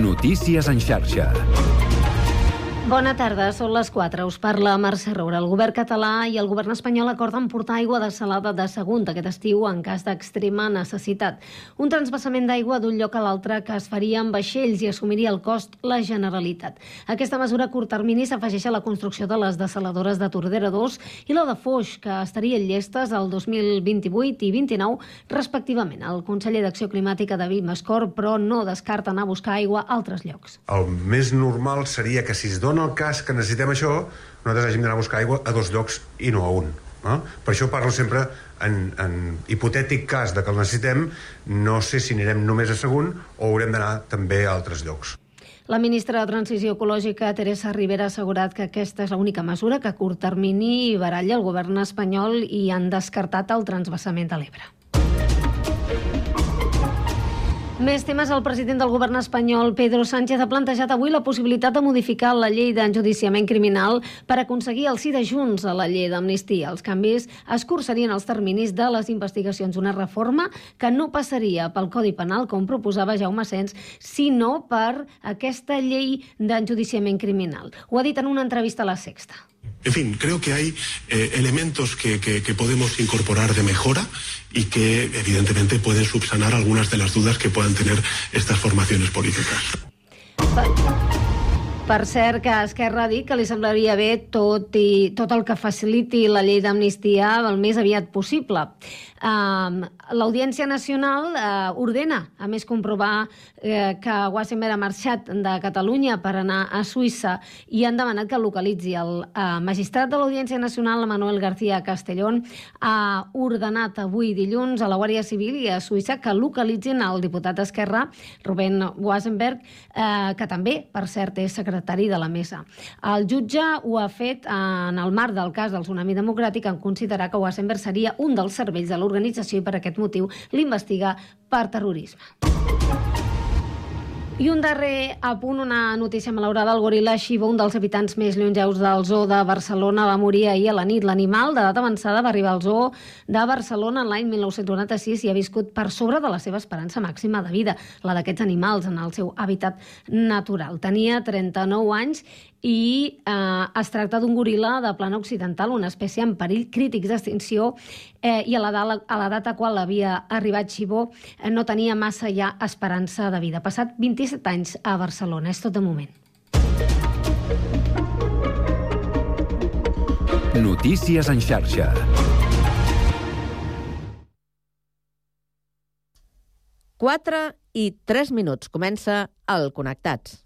Notícies en xarxa. Bona tarda, són les 4. Us parla Mercè Roura. El govern català i el govern espanyol acorden portar aigua desalada de segon aquest estiu en cas d'extrema necessitat. Un transbassament d'aigua d'un lloc a l'altre que es faria amb vaixells i assumiria el cost la Generalitat. Aquesta mesura a curt termini s'afegeix a la construcció de les desaladores de Tordera 2 i la de Foix, que estarien llestes el 2028 i 29, respectivament. El conseller d'Acció Climàtica, David Mascor, però no descarta anar a buscar aigua a altres llocs. El més normal seria que si es dona el cas que necessitem això, nosaltres hàgim d'anar a buscar aigua a dos llocs i no a un. No? Per això parlo sempre en, en hipotètic cas de que el necessitem, no sé si anirem només a segon o haurem d'anar també a altres llocs. La ministra de Transició Ecològica, Teresa Rivera, ha assegurat que aquesta és l'única mesura que a curt termini baralla el govern espanyol i han descartat el transbassament de l'Ebre. Més temes. El president del govern espanyol, Pedro Sánchez, ha plantejat avui la possibilitat de modificar la llei d'enjudiciament criminal per aconseguir el sí de Junts a la llei d'amnistia. Els canvis escurçarien els terminis de les investigacions. Una reforma que no passaria pel Codi Penal, com proposava Jaume Sens, sinó per aquesta llei d'enjudiciament criminal. Ho ha dit en una entrevista a La Sexta. En fin, creo que hay eh, elementos que, podemos incorporar de mejora y que evidentemente pueden subsanar algunas de las dudas que puedan tener estas formaciones políticas. Per cert, que Esquerra ha dit que li semblaria bé tot, i, tot el que faciliti la llei d'amnistia el més aviat possible. Uh, L'Audiència Nacional uh, ordena, a més, comprovar uh, que Wassenberg ha marxat de Catalunya per anar a Suïssa i han demanat que localitzi el uh, magistrat de l'Audiència Nacional, Manuel García Castellón, ha ordenat avui dilluns a la Guàrdia Civil i a Suïssa que localitzin el diputat d'Esquerra, Rubén Wassenberg, uh, que també, per cert, és secretari de la mesa. El jutge ho ha fet en el marc del cas del Tsunami Democràtic en considerar que Wassenberg seria un dels cervells de l'organització i per aquest motiu l'investiga per terrorisme. I un darrer apunt, una notícia malaurada. El goril·la Xiva, un dels habitants més llongeus del zoo de Barcelona, va morir ahir a la nit. L'animal d'edat avançada va arribar al zoo de Barcelona en l'any 1996 i ha viscut per sobre de la seva esperança màxima de vida, la d'aquests animals en el seu hàbitat natural. Tenia 39 anys i eh, es tracta d'un goril·la de plana occidental, una espècie en perill crític d'extinció eh, i a l'edat a qual havia arribat Xibó eh, no tenia massa ja esperança de vida. Passat 27 anys a Barcelona, és tot de moment. Notícies en xarxa. Quatre i tres minuts. Comença el Connectats.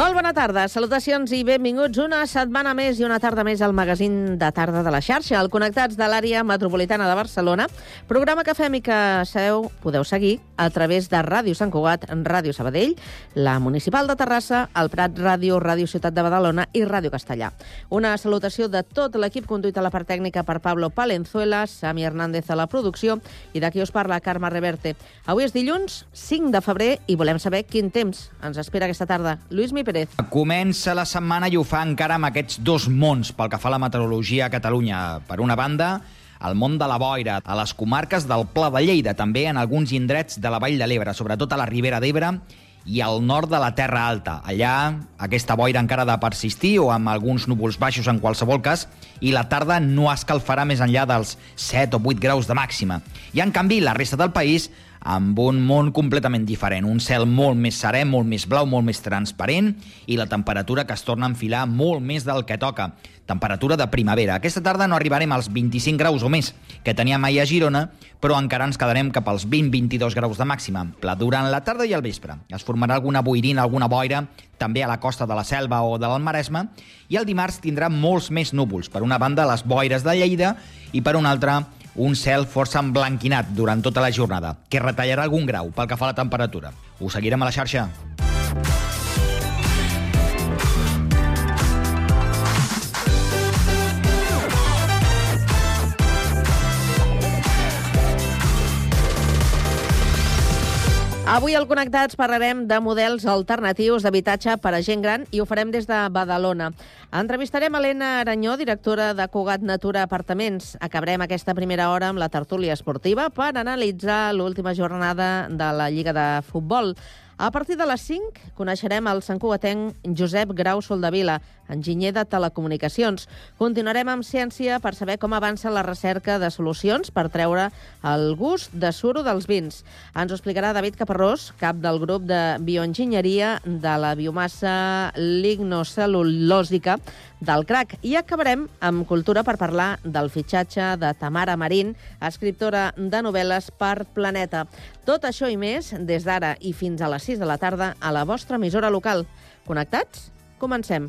Molt bona tarda, salutacions i benvinguts una setmana més i una tarda més al magazín de tarda de la xarxa, el Connectats de l'àrea metropolitana de Barcelona, programa que fem i que sabeu, podeu seguir a través de Ràdio Sant Cugat, Ràdio Sabadell, la Municipal de Terrassa, el Prat Ràdio, Ràdio Ciutat de Badalona i Ràdio Castellà. Una salutació de tot l'equip conduït a la part tècnica per Pablo Palenzuela, Sami Hernández a la producció i d'aquí us parla Carme Reverte. Avui és dilluns 5 de febrer i volem saber quin temps ens espera aquesta tarda. Lluís Mi Pérez. Comença la setmana i ho fa encara amb aquests dos mons pel que fa a la meteorologia a Catalunya. Per una banda, el món de la boira, a les comarques del Pla de Lleida, també en alguns indrets de la Vall de l'Ebre, sobretot a la Ribera d'Ebre i al nord de la Terra Alta. Allà aquesta boira encara ha de persistir o amb alguns núvols baixos en qualsevol cas i la tarda no escalfarà més enllà dels 7 o 8 graus de màxima. I en canvi la resta del país amb un món completament diferent, un cel molt més serè, molt més blau, molt més transparent i la temperatura que es torna a enfilar molt més del que toca. Temperatura de primavera. Aquesta tarda no arribarem als 25 graus o més que teníem ahir a Girona, però encara ens quedarem cap als 20-22 graus de màxima, pla durant la tarda i el vespre. Es formarà alguna boirina, alguna boira, també a la costa de la Selva o de l'Almaresme, i el dimarts tindrà molts més núvols. Per una banda, les boires de Lleida i per una altra, un cel força emblanquinat durant tota la jornada, que retallarà algun grau pel que fa a la temperatura. Us seguirem a la xarxa. Avui al Connectats parlarem de models alternatius d'habitatge per a gent gran i ho farem des de Badalona. Entrevistarem Helena Aranyó, directora de Cugat Natura Apartaments. Acabarem aquesta primera hora amb la tertúlia esportiva per analitzar l'última jornada de la Lliga de Futbol. A partir de les 5 coneixerem el santcugatenc Josep Grau Soldavila, enginyer de telecomunicacions. Continuarem amb ciència per saber com avança la recerca de solucions per treure el gust de suro dels vins. Ens ho explicarà David Caparrós, cap del grup de bioenginyeria de la biomassa lignocel·lulòsica del CRAC. I acabarem amb cultura per parlar del fitxatge de Tamara Marín, escriptora de novel·les per Planeta. Tot això i més des d'ara i fins a les 6 de la tarda a la vostra emissora local. Connectats? Comencem.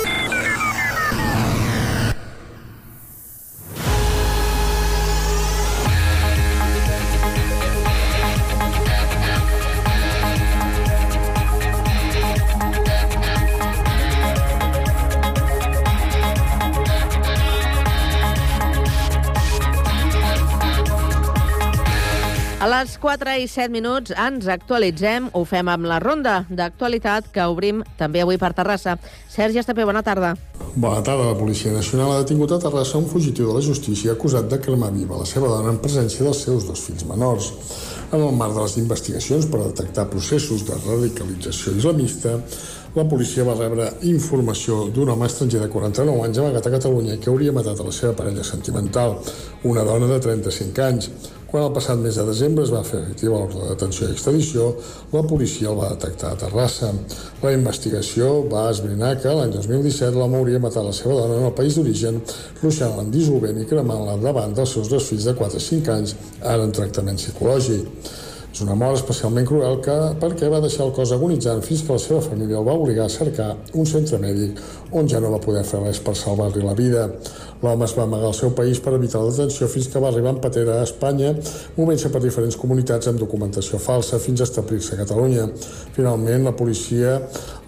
4 i 7 minuts ens actualitzem, ho fem amb la ronda d'actualitat que obrim també avui per Terrassa. Sergi Estapé, bona tarda. Bona tarda. La Policia Nacional ha detingut a Terrassa un fugitiu de la justícia acusat de cremar viva la seva dona en presència dels seus dos fills menors. En el marc de les investigacions per detectar processos de radicalització islamista, la policia va rebre informació d'un home estranger de 49 anys amagat a Catalunya que hauria matat a la seva parella sentimental, una dona de 35 anys. Quan el passat mes de desembre es va fer efectiva l'ordre de detenció i extradició, la policia el va detectar a Terrassa. La investigació va esbrinar que l'any 2017 l'home hauria matat la seva dona en el país d'origen, ruixant-la en dissolvent i cremant-la davant dels seus dos fills de 4 i 5 anys, ara en tractament psicològic. Una mort especialment cruel que, perquè va deixar el cos agonitzant fins que la seva família el va obligar a cercar un centre mèdic on ja no va poder fer res per salvar-li la vida. L'home es va amagar al seu país per evitar la detenció fins que va arribar en patera a Espanya, movent-se per diferents comunitats amb documentació falsa fins a establir-se a Catalunya. Finalment, la policia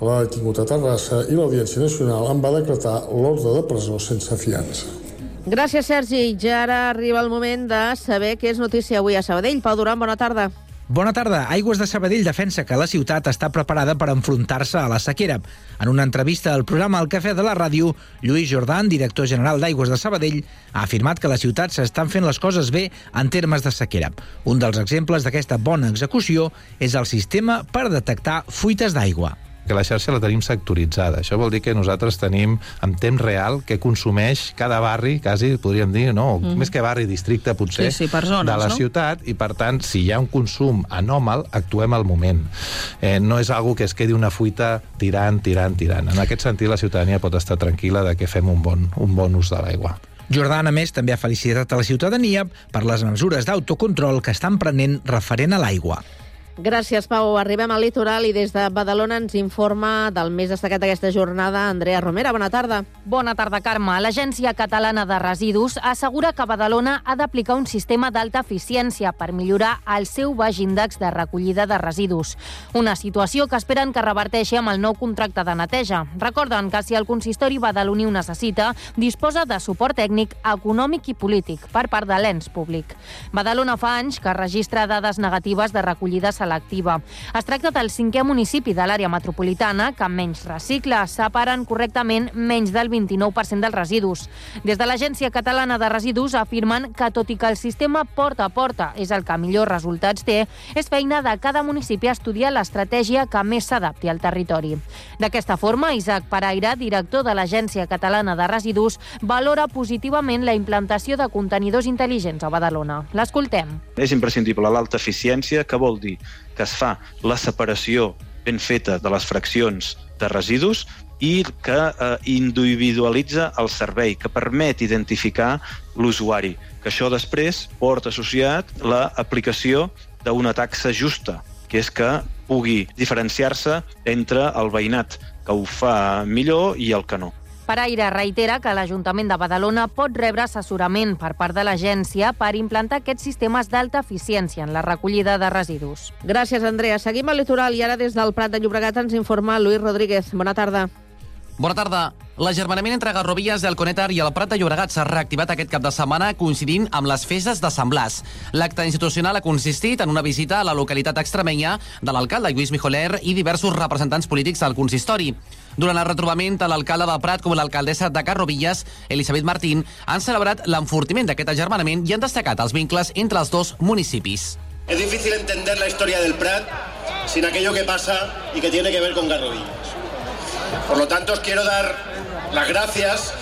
l'ha detingut a Terrassa i l'Audiència Nacional en va decretar l'ordre de presó sense fiança. Gràcies, Sergi. Ja ara arriba el moment de saber què és notícia avui a Sabadell. Pau Duran, bona tarda. Bona tarda. Aigües de Sabadell defensa que la ciutat està preparada per enfrontar-se a la sequera. En una entrevista al programa El Cafè de la Ràdio, Lluís Jordan, director general d'Aigües de Sabadell, ha afirmat que la ciutat s'estan fent les coses bé en termes de sequera. Un dels exemples d'aquesta bona execució és el sistema per detectar fuites d'aigua que la xarxa la tenim sectoritzada. Això vol dir que nosaltres tenim en temps real què consumeix cada barri, quasi podríem dir, no? Mm. més que barri, districte, potser, Sí, sí, per zones, de la no? ciutat, i per tant, si hi ha un consum anòmal, actuem al moment. Eh, no és algo que es quedi una fuita tirant, tirant, tirant. En aquest sentit, la ciutadania pot estar tranquil·la de que fem un bon, un bon ús de l'aigua. Jordan, a més, també ha felicitat a la ciutadania per les mesures d'autocontrol que estan prenent referent a l'aigua. Gràcies, Pau. Arribem al litoral i des de Badalona ens informa del més destacat d'aquesta jornada Andrea Romera. Bona tarda. Bona tarda, Carme. L'Agència Catalana de Residus assegura que Badalona ha d'aplicar un sistema d'alta eficiència per millorar el seu baix índex de recollida de residus. Una situació que esperen que reverteixi amb el nou contracte de neteja. Recorden que si el consistori badaloní ho necessita, disposa de suport tècnic, econòmic i polític per part de l'ens públic. Badalona fa anys que registra dades negatives de recollida selectiva. Es tracta del cinquè municipi de l'àrea metropolitana que menys recicla. Separen correctament menys del 29% dels residus. Des de l'Agència Catalana de Residus afirmen que, tot i que el sistema porta a porta és el que millor resultats té, és feina de cada municipi estudiar l'estratègia que més s'adapti al territori. D'aquesta forma, Isaac Paraire, director de l'Agència Catalana de Residus, valora positivament la implantació de contenidors intel·ligents a Badalona. L'escoltem. És imprescindible l'alta eficiència, que vol dir que es fa la separació ben feta de les fraccions de residus i que eh, individualitza el servei, que permet identificar l'usuari, que això després porta associat l'aplicació d'una taxa justa, que és que pugui diferenciar-se entre el veïnat que ho fa millor i el que no. Paraire reitera que l'Ajuntament de Badalona pot rebre assessorament per part de l'agència per implantar aquests sistemes d'alta eficiència en la recollida de residus. Gràcies, Andrea. Seguim al litoral i ara des del Prat de Llobregat ens informa Lluís Rodríguez. Bona tarda. Bona tarda. L'agermanament entre Garrovilles, el Conetar i el Prat de Llobregat s'ha reactivat aquest cap de setmana coincidint amb les festes de Sant Blas. L'acte institucional ha consistit en una visita a la localitat extremenya de l'alcalde Lluís Mijoler i diversos representants polítics del consistori. Durant el retrobament, tant l'alcalde del Prat com l'alcaldessa de Garrovilles, Elisabet Martín, han celebrat l'enfortiment d'aquest agermanament i han destacat els vincles entre els dos municipis. Es difícil entender la historia del Prat sin aquello que pasa y que tiene que ver con Garrovillas. Por lo tanto, os quiero dar las gracias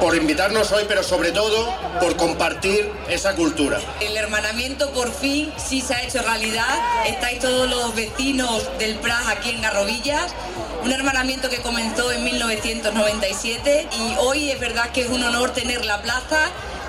por invitarnos hoy, pero sobre todo por compartir esa cultura. El hermanamiento por fin sí se ha hecho realidad. Estáis todos los vecinos del Prat aquí en Garrovillas. Un hermanamiento que comenzó en 1997 y hoy es verdad que es un honor tener la plaza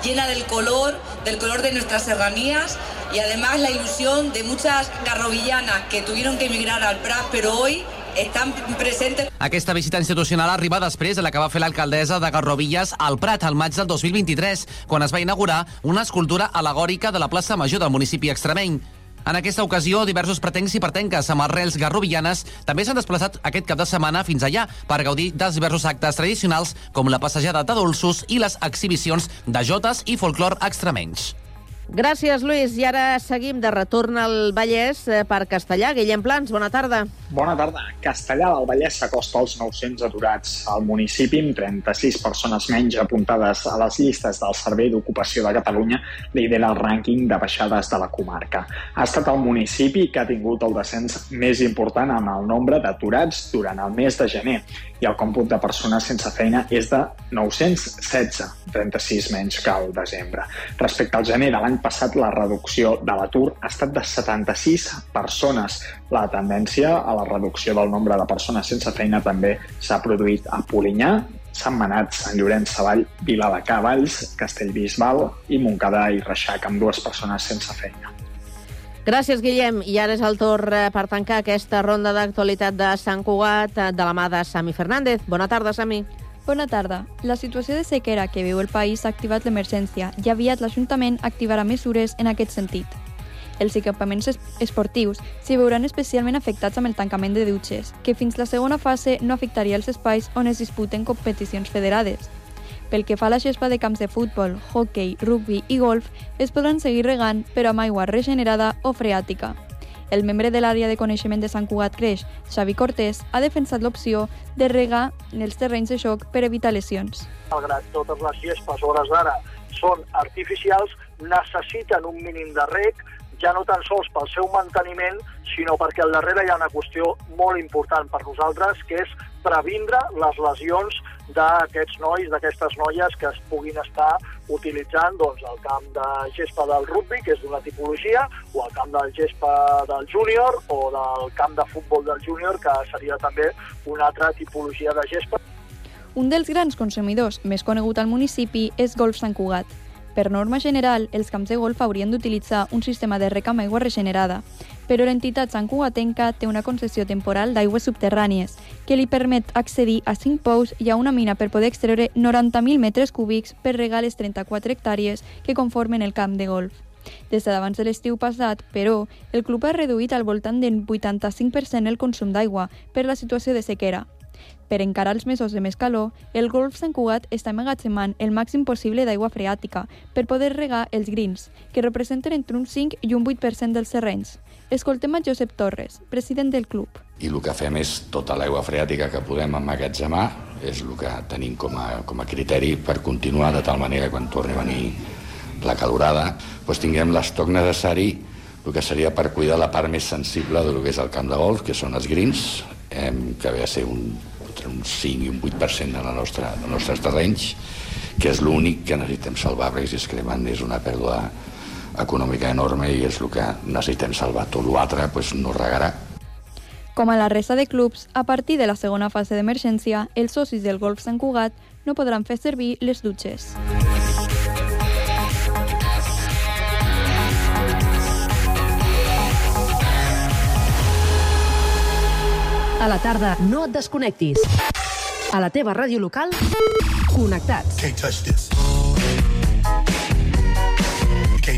llena del color, del color de nuestras serranías y además la ilusión de muchas garrovillanas que tuvieron que emigrar al Prat, pero hoy estan presentes. Aquesta visita institucional arriba després de la que va fer l'alcaldessa de Garrovilles al Prat al maig del 2023, quan es va inaugurar una escultura alegòrica de la plaça Major del municipi extremeny. En aquesta ocasió, diversos pretencs i pretenques amb arrels garrovillanes també s'han desplaçat aquest cap de setmana fins allà per gaudir dels diversos actes tradicionals com la passejada de dolços i les exhibicions de jotes i folclor extremenys. Gràcies, Lluís. I ara seguim de retorn al Vallès eh, per Castellà. Guillem Plans, bona tarda. Bona tarda. Castellà del Vallès s'acosta als 900 aturats. El municipi, amb 36 persones menys apuntades a les llistes del Servei d'Ocupació de Catalunya, lidera el rànquing de baixades de la comarca. Ha estat el municipi que ha tingut el descens més important en el nombre d'aturats durant el mes de gener i el còmput de persones sense feina és de 916, 36 menys que al desembre. Respecte al gener de l'any passat, la reducció de l'atur ha estat de 76 persones. La tendència a la reducció del nombre de persones sense feina també s'ha produït a Polinyà, Sant Manat, Sant Llorenç Savall, Viladecavalls, Castellbisbal i Montcada i Reixac, amb dues persones sense feina. Gràcies, Guillem. I ara és el torn eh, per tancar aquesta ronda d'actualitat de Sant Cugat eh, de la mà de Sami Fernández. Bona tarda, Sami. Bona tarda. La situació de sequera que viu el país ha activat l'emergència i aviat l'Ajuntament activarà mesures en aquest sentit. Els equipaments es- esportius s'hi veuran especialment afectats amb el tancament de dutxes, que fins la segona fase no afectaria els espais on es disputen competicions federades. Pel que fa a la gespa de camps de futbol, hockey, rugby i golf, es podran seguir regant, però amb aigua regenerada o freàtica. El membre de l'àrea de coneixement de Sant Cugat Creix, Xavi Cortés, ha defensat l'opció de regar en els terrenys de joc per evitar lesions. malgrat totes les gespes a hores d'ara són artificials, necessiten un mínim de rec, ja no tan sols pel seu manteniment, sinó perquè al darrere hi ha una qüestió molt important per nosaltres, que és previndre les lesions d'aquests nois, d'aquestes noies que es puguin estar utilitzant doncs, el camp de gespa del rugby, que és d'una tipologia, o el camp del gespa del júnior, o del camp de futbol del júnior, que seria també una altra tipologia de gespa. Un dels grans consumidors més conegut al municipi és Golf Sant Cugat. Per norma general, els camps de golf haurien d'utilitzar un sistema de rec amb aigua regenerada, però l'entitat Sant Cugatenca té una concessió temporal d'aigües subterrànies que li permet accedir a 5 pous i a una mina per poder extreure 90.000 metres cúbics per regar les 34 hectàrees que conformen el camp de golf. Des d'abans de l'estiu passat, però, el club ha reduït al voltant del 85% el consum d'aigua per la situació de sequera. Per encarar els mesos de més calor, el Golf Sant Cugat està emmagatzemant el màxim possible d'aigua freàtica per poder regar els greens, que representen entre un 5 i un 8% dels terrenys. Escoltem a Josep Torres, president del club. i el que fem és tota l'aigua freàtica que podem emmagatzemar, és el que tenim com a, com a criteri per continuar de tal manera quan torni a venir la calorada, doncs tinguem l'estoc necessari el que seria per cuidar la part més sensible del que és el camp de golf, que són els greens, eh, que ve a ser un, entre un 5 i un 8% de la nostra, dels nostres terrenys, que és l'únic que necessitem salvar, perquè si es cremen és una pèrdua econòmica enorme i és el que necessitem salvar. Tot l'altre doncs, no regarà, Com a la resta de clubs, a partir de la segona fase d'emergència, els socis del Golf Sant Cugat no podran fer servir les dutxes. A la tarda, no et desconnectis. A la teva ràdio local, connectats. Can't touch this.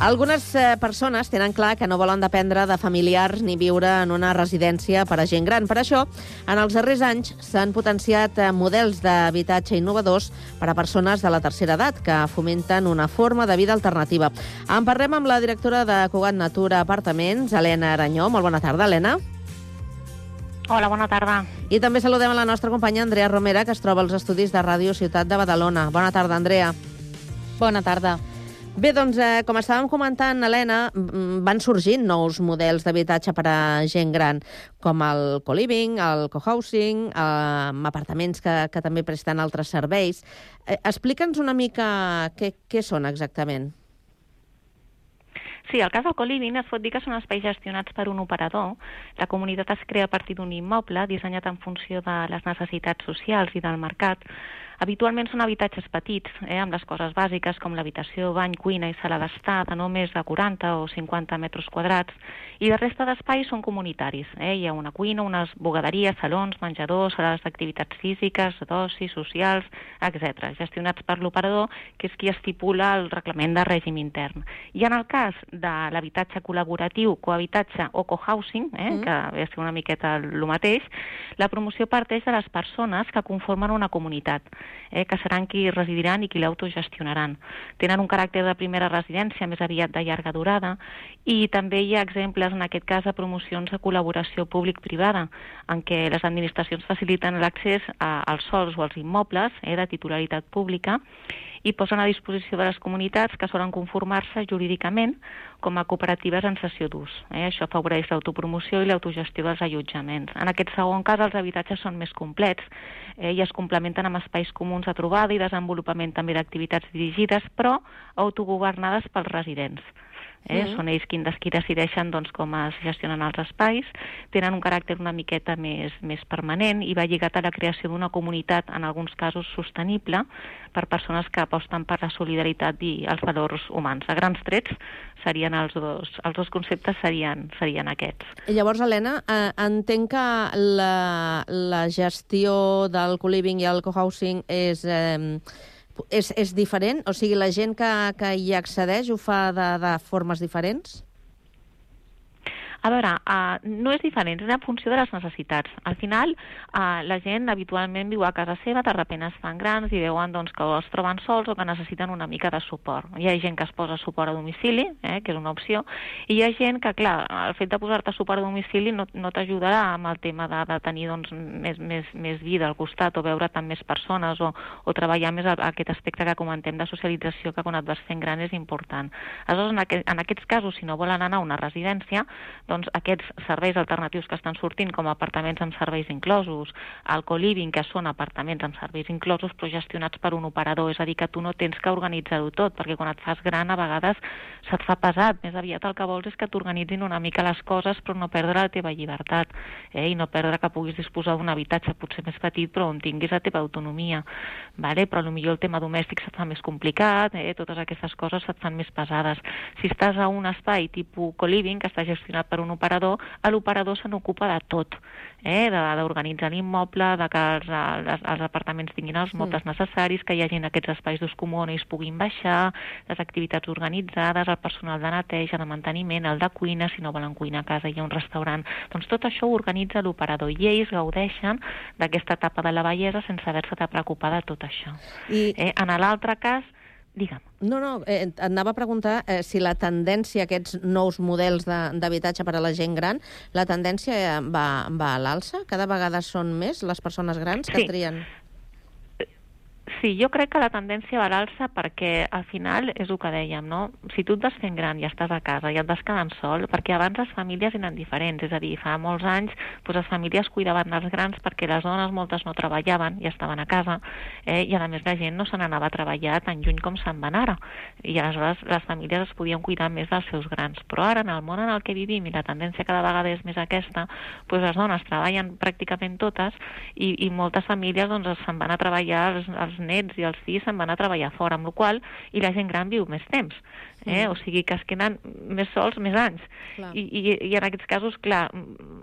Algunes eh, persones tenen clar que no volen dependre de familiars ni viure en una residència per a gent gran. Per això, en els darrers anys s'han potenciat eh, models d'habitatge innovadors per a persones de la tercera edat que fomenten una forma de vida alternativa. En parlem amb la directora de Cugat Natura Apartaments, Helena Aranyó. Molt bona tarda, Helena. Hola, bona tarda. I també saludem a la nostra companya Andrea Romera, que es troba als estudis de Ràdio Ciutat de Badalona. Bona tarda, Andrea. Bona tarda. Bé, doncs, eh, com estàvem comentant, Helena, van sorgint nous models d'habitatge per a gent gran, com el co-living, el co-housing, eh, apartaments que, que també presten altres serveis. Eh, Explica'ns una mica què, què són exactament. Sí, el cas del co-living es pot dir que són espais gestionats per un operador. La comunitat es crea a partir d'un immoble dissenyat en funció de les necessitats socials i del mercat. Habitualment són habitatges petits, eh, amb les coses bàsiques com l'habitació, bany, cuina i sala d'estar de no més de 40 o 50 metres quadrats, i la resta d'espais són comunitaris. Eh? Hi ha una cuina, unes bugaderies, salons, menjadors, sales d'activitats físiques, d'oci, socials, etc., gestionats per l'operador, que és qui estipula el reglament de règim intern. I en el cas de l'habitatge col·laboratiu, cohabitatge o cohousing, eh, mm. que ve a ser una miqueta el mateix, la promoció parteix de les persones que conformen una comunitat, eh, que seran qui residiran i qui l'autogestionaran. Tenen un caràcter de primera residència més aviat de llarga durada i també hi ha exemples, en aquest cas, de promocions de col·laboració públic-privada, en què les administracions faciliten l'accés als sols o als immobles eh, de titularitat pública i posen a disposició de les comunitats que solen conformar-se jurídicament com a cooperatives en cessió d'ús. Eh? Això afavoreix l'autopromoció i l'autogestió dels allotjaments. En aquest segon cas, els habitatges són més complets eh? i es complementen amb espais comuns de trobada i desenvolupament també d'activitats dirigides, però autogovernades pels residents. Eh? Mhm. Són ells qui, qui decideixen doncs, com es gestionen els espais, tenen un caràcter una miqueta més, més permanent i va lligat a la creació d'una comunitat, en alguns casos sostenible, per persones que aposten per la solidaritat i els valors humans. A grans trets serien els dos, els dos conceptes serien, serien aquests. I llavors, Helena, eh, entenc que la, la gestió del co-living i el co-housing és, eh, és, és diferent? O sigui, la gent que, que hi accedeix ho fa de, de formes diferents? A veure, uh, no és diferent, és en funció de les necessitats. Al final, uh, la gent habitualment viu a casa seva, de repente es fan grans i veuen doncs, que es troben sols o que necessiten una mica de suport. Hi ha gent que es posa suport a domicili, eh, que és una opció, i hi ha gent que, clar, el fet de posar-te suport a domicili no, no t'ajudarà amb el tema de, de tenir doncs, més, més, més vida al costat o veure't amb més persones o, o treballar més el, aquest aspecte que comentem de socialització que quan et vas fent gran és important. Aleshores, en, aquest, en aquests casos, si no volen anar a una residència, doncs aquests serveis alternatius que estan sortint com apartaments amb serveis inclosos, el co-living, que són apartaments amb serveis inclosos però gestionats per un operador, és a dir, que tu no tens que organitzar-ho tot, perquè quan et fas gran a vegades se't fa pesat, més aviat el que vols és que t'organitzin una mica les coses però no perdre la teva llibertat eh? i no perdre que puguis disposar d'un habitatge potser més petit però on tinguis la teva autonomia vale? però potser el tema domèstic se't fa més complicat eh? totes aquestes coses se't fan més pesades si estàs a un espai tipus co-living que està gestionat per un operador l'operador se n'ocupa de tot eh? d'organitzar l'immoble, de que els, els, els apartaments tinguin els mobles necessaris, que hi hagi aquests espais d'ús comú on ells puguin baixar, les activitats organitzades, el personal de neteja, de manteniment, el de cuina, si no volen cuinar a casa hi ha un restaurant. Doncs tot això ho organitza l'operador i ells gaudeixen d'aquesta etapa de la bellesa sense haver-se de preocupar de tot això. I... Eh? En l'altre cas, digue'm. No, no, eh, et anava a preguntar eh, si la tendència, aquests nous models de- d'habitatge per a la gent gran, la tendència eh, va, va a l'alça? Cada vegada són més les persones grans que Sí. trien? Sí, jo crec que la tendència va a l'alça perquè al final és el que dèiem, no? Si tu et vas fent gran i estàs a casa i et vas quedant sol, perquè abans les famílies eren diferents, és a dir, fa molts anys doncs les famílies cuidaven dels grans perquè les dones moltes no treballaven i estaven a casa, eh? i a més la gent no se n'anava a treballar tan lluny com se'n van ara, i aleshores les famílies es podien cuidar més dels seus grans. Però ara, en el món en el que vivim i la tendència cada vegada és més aquesta, doncs les dones treballen pràcticament totes i, i moltes famílies doncs, se'n van a treballar, els, els nets i els fills se'n van a treballar fora, amb la qual i la gent gran viu més temps. Eh? Mm. O sigui que es queden més sols més anys. Clar. I, i, I en aquests casos, clar,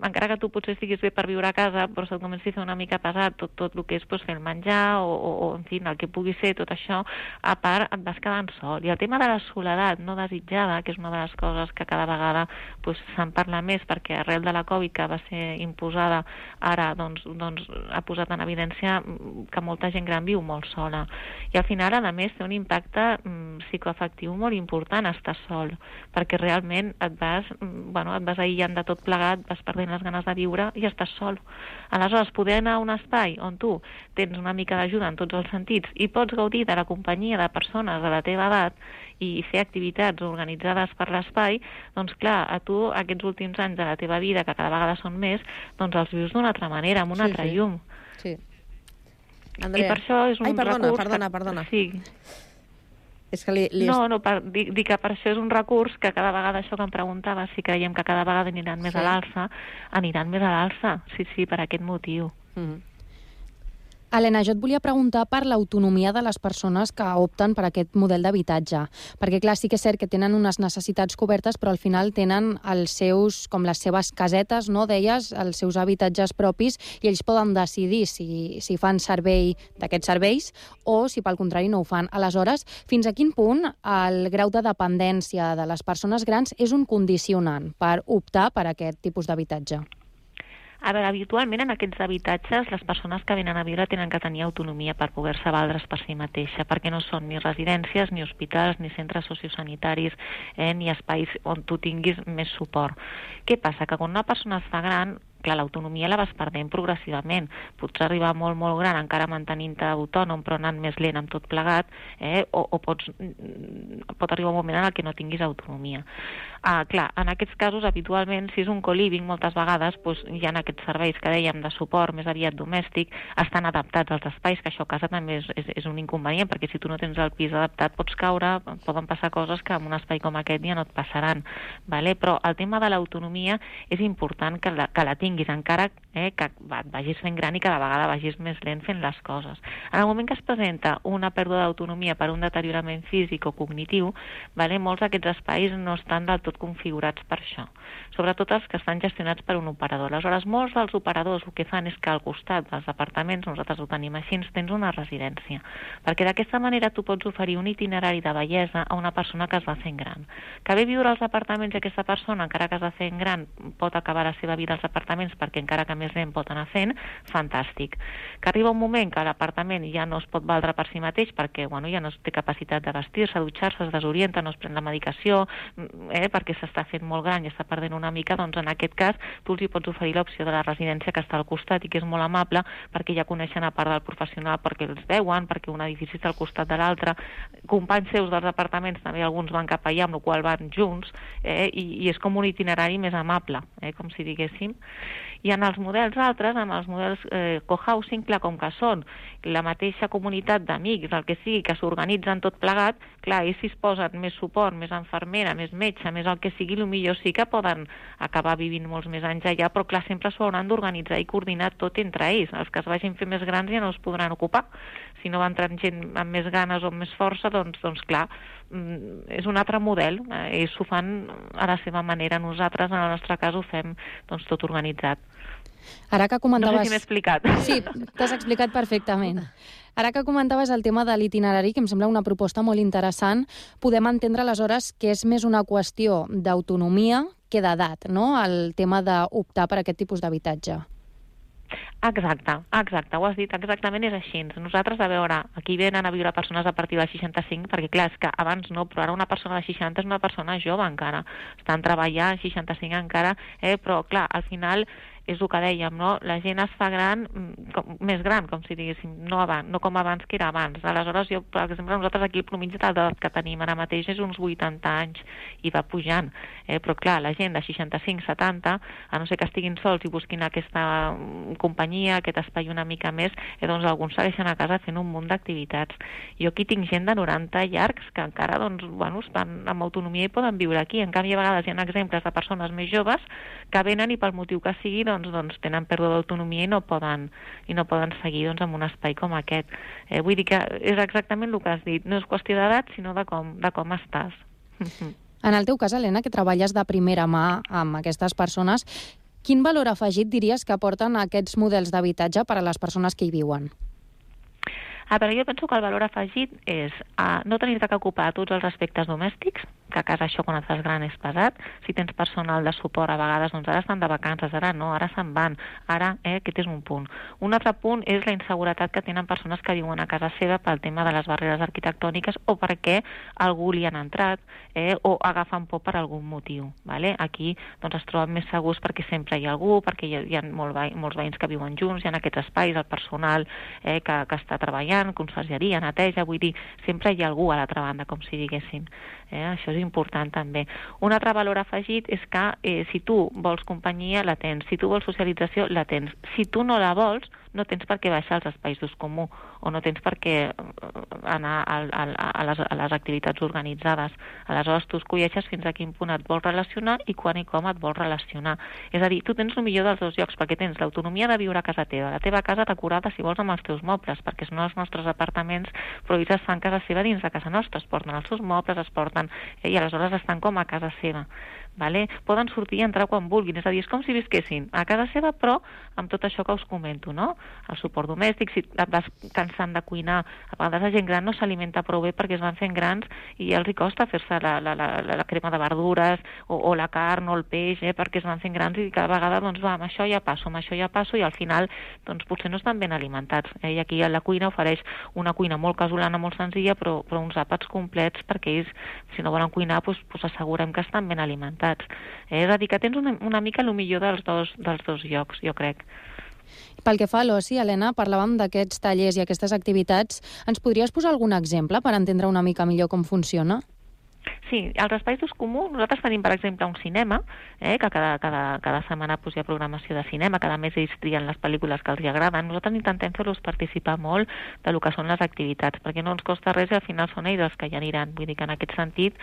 encara que tu potser estiguis bé per viure a casa, però se't comenci a fer una mica pesat tot, tot el que és doncs, fer el menjar o, o, o, en fi, el que pugui ser, tot això, a part et vas quedant sol. I el tema de la soledat no desitjada, que és una de les coses que cada vegada doncs, se'n parla més, perquè arrel de la Covid, que va ser imposada ara, doncs, doncs ha posat en evidència que molta gent gran viu molt sola. I al final, a més, té un impacte mm, psicoafectiu molt important estar sol, perquè realment et vas, mm, bueno, et vas aïllant de tot plegat, vas perdent les ganes de viure i estàs sol. Aleshores, poder anar a un espai on tu tens una mica d'ajuda en tots els sentits i pots gaudir de la companyia de persones de la teva edat i fer activitats organitzades per l'espai, doncs clar, a tu aquests últims anys de la teva vida, que cada vegada són més, doncs els vius d'una altra manera, amb una Sí, altra sí. llum. Sí. I per això és un Ai, perdona, recurs... perdona, que- perdona. Sí. És que li, li No, no, per, dic, dic que per això és un recurs que cada vegada això que em preguntava, si creiem que cada vegada aniran més Sí. a l'alça, aniran més a l'alça, sí, sí, per aquest motiu. Mm. Helena, jo et volia preguntar per l'autonomia de les persones que opten per aquest model d'habitatge. Perquè, clar, sí que és cert que tenen unes necessitats cobertes, però al final tenen els seus, com les seves casetes, no? deies, els seus habitatges propis, i ells poden decidir si, si fan servei d'aquests serveis o si, pel contrari, no ho fan. Aleshores, fins a quin punt el grau de dependència de les persones grans és un condicionant per optar per aquest tipus d'habitatge? A veure, habitualment en aquests habitatges les persones que venen a viure tenen que tenir autonomia per poder-se valdre's per si mateixa, perquè no són ni residències, ni hospitals, ni centres sociosanitaris, eh, ni espais on tu tinguis més suport. Què passa? Que quan una persona es fa gran, clar, l'autonomia la vas perdent progressivament. Pots arribar molt, molt gran encara mantenint-te autònom, però anant més lent amb tot plegat, eh? o, o pots, mm, pot arribar un moment en el que no tinguis autonomia. Ah, clar, en aquests casos, habitualment, si és un co-living, moltes vegades doncs, hi ha aquests serveis que dèiem de suport més aviat domèstic, estan adaptats als espais, que això a casa també és, és, és un inconvenient, perquè si tu no tens el pis adaptat pots caure, poden passar coses que en un espai com aquest ja no et passaran. Vale? Però el tema de l'autonomia és important que la, que la tinguis, encara eh, que va- vagis fent gran i cada vegada vagis més lent fent les coses. En el moment que es presenta una pèrdua d'autonomia per un deteriorament físic o cognitiu, vale, molts d'aquests espais no estan del tot configurats per això. Sobretot els que estan gestionats per un operador. Aleshores, molts dels operadors el que fan és que al costat dels apartaments, nosaltres ho tenim així, tens una residència. Perquè d'aquesta manera tu pots oferir un itinerari de bellesa a una persona que es va fent gran. Que ve viure als apartaments i aquesta persona, encara que es va fent gran, pot acabar la seva vida als apartaments perquè encara que més gent pot anar fent, fantàstic. Que arriba un moment que l'apartament ja no es pot valdre per si mateix perquè bueno, ja no té capacitat de vestir-se, dutxar-se, es desorienta, no es pren la medicació, mm, eh, perquè s'està fent molt gran i està perdent una mica, doncs en aquest cas tu els hi pots oferir l'opció de la residència que està al costat i que és molt amable perquè ja coneixen a part del professional perquè els veuen, perquè un edifici està al costat de l'altre, companys seus dels apartaments també alguns van cap allà, amb la qual van junts, eh, i, i és com un itinerari més amable, eh, com si diguéssim. I en els models altres, amb els models eh, cohousing, clar, com que són la mateixa comunitat d'amics, el que sigui, que s'organitzen tot plegat, clar, ells si es posen més suport, més enfermera, més metge, més el que sigui, el millor sí que poden acabar vivint molts més anys allà, però clar, sempre s'ho hauran d'organitzar i coordinar tot entre ells. Els que es vagin fer més grans ja no es podran ocupar. Si no va entrant gent amb més ganes o amb més força, doncs, doncs clar, mm, és un altre model. Eh, ells ho fan a la seva manera. Nosaltres, en el nostre cas, ho fem doncs, tot organitzat. Ara que comentaves... No sé si m'he explicat. Sí, t'has explicat perfectament. Ara que comentaves el tema de l'itinerari, que em sembla una proposta molt interessant, podem entendre aleshores que és més una qüestió d'autonomia que d'edat, no?, el tema d'optar per aquest tipus d'habitatge. Exacte, exacte, ho has dit, exactament és així. Nosaltres, a veure, aquí venen a viure persones a partir de 65, perquè clar, és que abans no, però ara una persona de 60 és una persona jove encara. Estan treballant, 65 encara, eh, però clar, al final és el que dèiem, no? La gent es fa gran, mm, com, més gran, com si diguéssim, no, abans, no com abans que era abans. Aleshores, jo, per exemple, nosaltres aquí el promigi d'edat que tenim ara mateix és uns 80 anys i va pujant. Eh, però clar, la gent de 65, 70, a no ser que estiguin sols i busquin aquesta mm, companyia, aquest espai una mica més, eh, doncs alguns segueixen a casa fent un munt d'activitats. Jo aquí tinc gent de 90 llargs que encara doncs, bueno, estan amb autonomia i poden viure aquí. En canvi, a vegades hi ha exemples de persones més joves que venen i pel motiu que sigui doncs, doncs tenen pèrdua d'autonomia i no poden i no poden seguir doncs, en un espai com aquest. Eh, vull dir que és exactament el que has dit, no és qüestió d'edat, sinó de com, de com estàs. En el teu cas, Helena, que treballes de primera mà amb aquestes persones, quin valor afegit diries que aporten aquests models d'habitatge per a les persones que hi viuen? Ah, però jo penso que el valor afegit és uh, no tenir-te que ocupar tots els aspectes domèstics, que a casa això quan et fas gran és pesat, si tens personal de suport a vegades, doncs ara estan de vacances, ara no, ara se'n van, ara eh, aquest és un punt. Un altre punt és la inseguretat que tenen persones que viuen a casa seva pel tema de les barreres arquitectòniques o perquè algú li han entrat eh, o agafen por per algun motiu. Vale? Aquí doncs, es troben més segurs perquè sempre hi ha algú, perquè hi ha, hi ha molt veï molts veïns que viuen junts, hi ha aquests espais, el personal eh, que, que està treballant, consergeria, neteja, vull dir, sempre hi ha algú a l'altra banda, com si diguéssim. Eh? Això és important també. Un altre valor afegit és que eh, si tu vols companyia, la tens. Si tu vols socialització, la tens. Si tu no la vols, no tens per què baixar als espais d'ús comú o no tens per què eh, anar a, a, a, les, a les activitats organitzades. Aleshores, tu escolleixes fins a quin punt et vols relacionar i quan i com et vols relacionar. És a dir, tu tens el millor dels dos llocs perquè tens l'autonomia de viure a casa teva, la teva casa decorada, si vols, amb els teus mobles, perquè són els nostres apartaments, però ells es fan casa seva dins de casa nostra, es porten els seus mobles, es porten... Eh, I aleshores estan com a casa seva. Vale? Poden sortir i entrar quan vulguin, és a dir, és com si visquessin a casa seva, però amb tot això que us comento, no? El suport domèstic, si et vas cansant de cuinar, a vegades la gent gran no s'alimenta prou bé perquè es van fent grans i els hi costa fer-se la, la, la, la, crema de verdures o, o la carn o el peix, eh, perquè es van fent grans i cada vegada, doncs, va, amb això ja passo, amb això ja passo i al final, doncs, potser no estan ben alimentats. Eh? I aquí la cuina ofereix una cuina molt casolana, molt senzilla, però, però uns àpats complets perquè ells, si no volen cuinar, doncs, doncs assegurem que estan ben alimentats resultats. Eh? És a dir, que tens una, una mica el millor dels dos, dels dos llocs, jo crec. Pel que fa a l'oci, Helena, parlàvem d'aquests tallers i aquestes activitats. Ens podries posar algun exemple per entendre una mica millor com funciona? Sí, als d'ús comú nosaltres tenim, per exemple, un cinema, eh, que cada, cada, cada setmana pues, hi ha programació de cinema, cada mes ells trien les pel·lícules que els agraden. Nosaltres intentem fer-los participar molt de lo que són les activitats, perquè no ens costa res i al final són ells els que hi aniran. Vull dir que en aquest sentit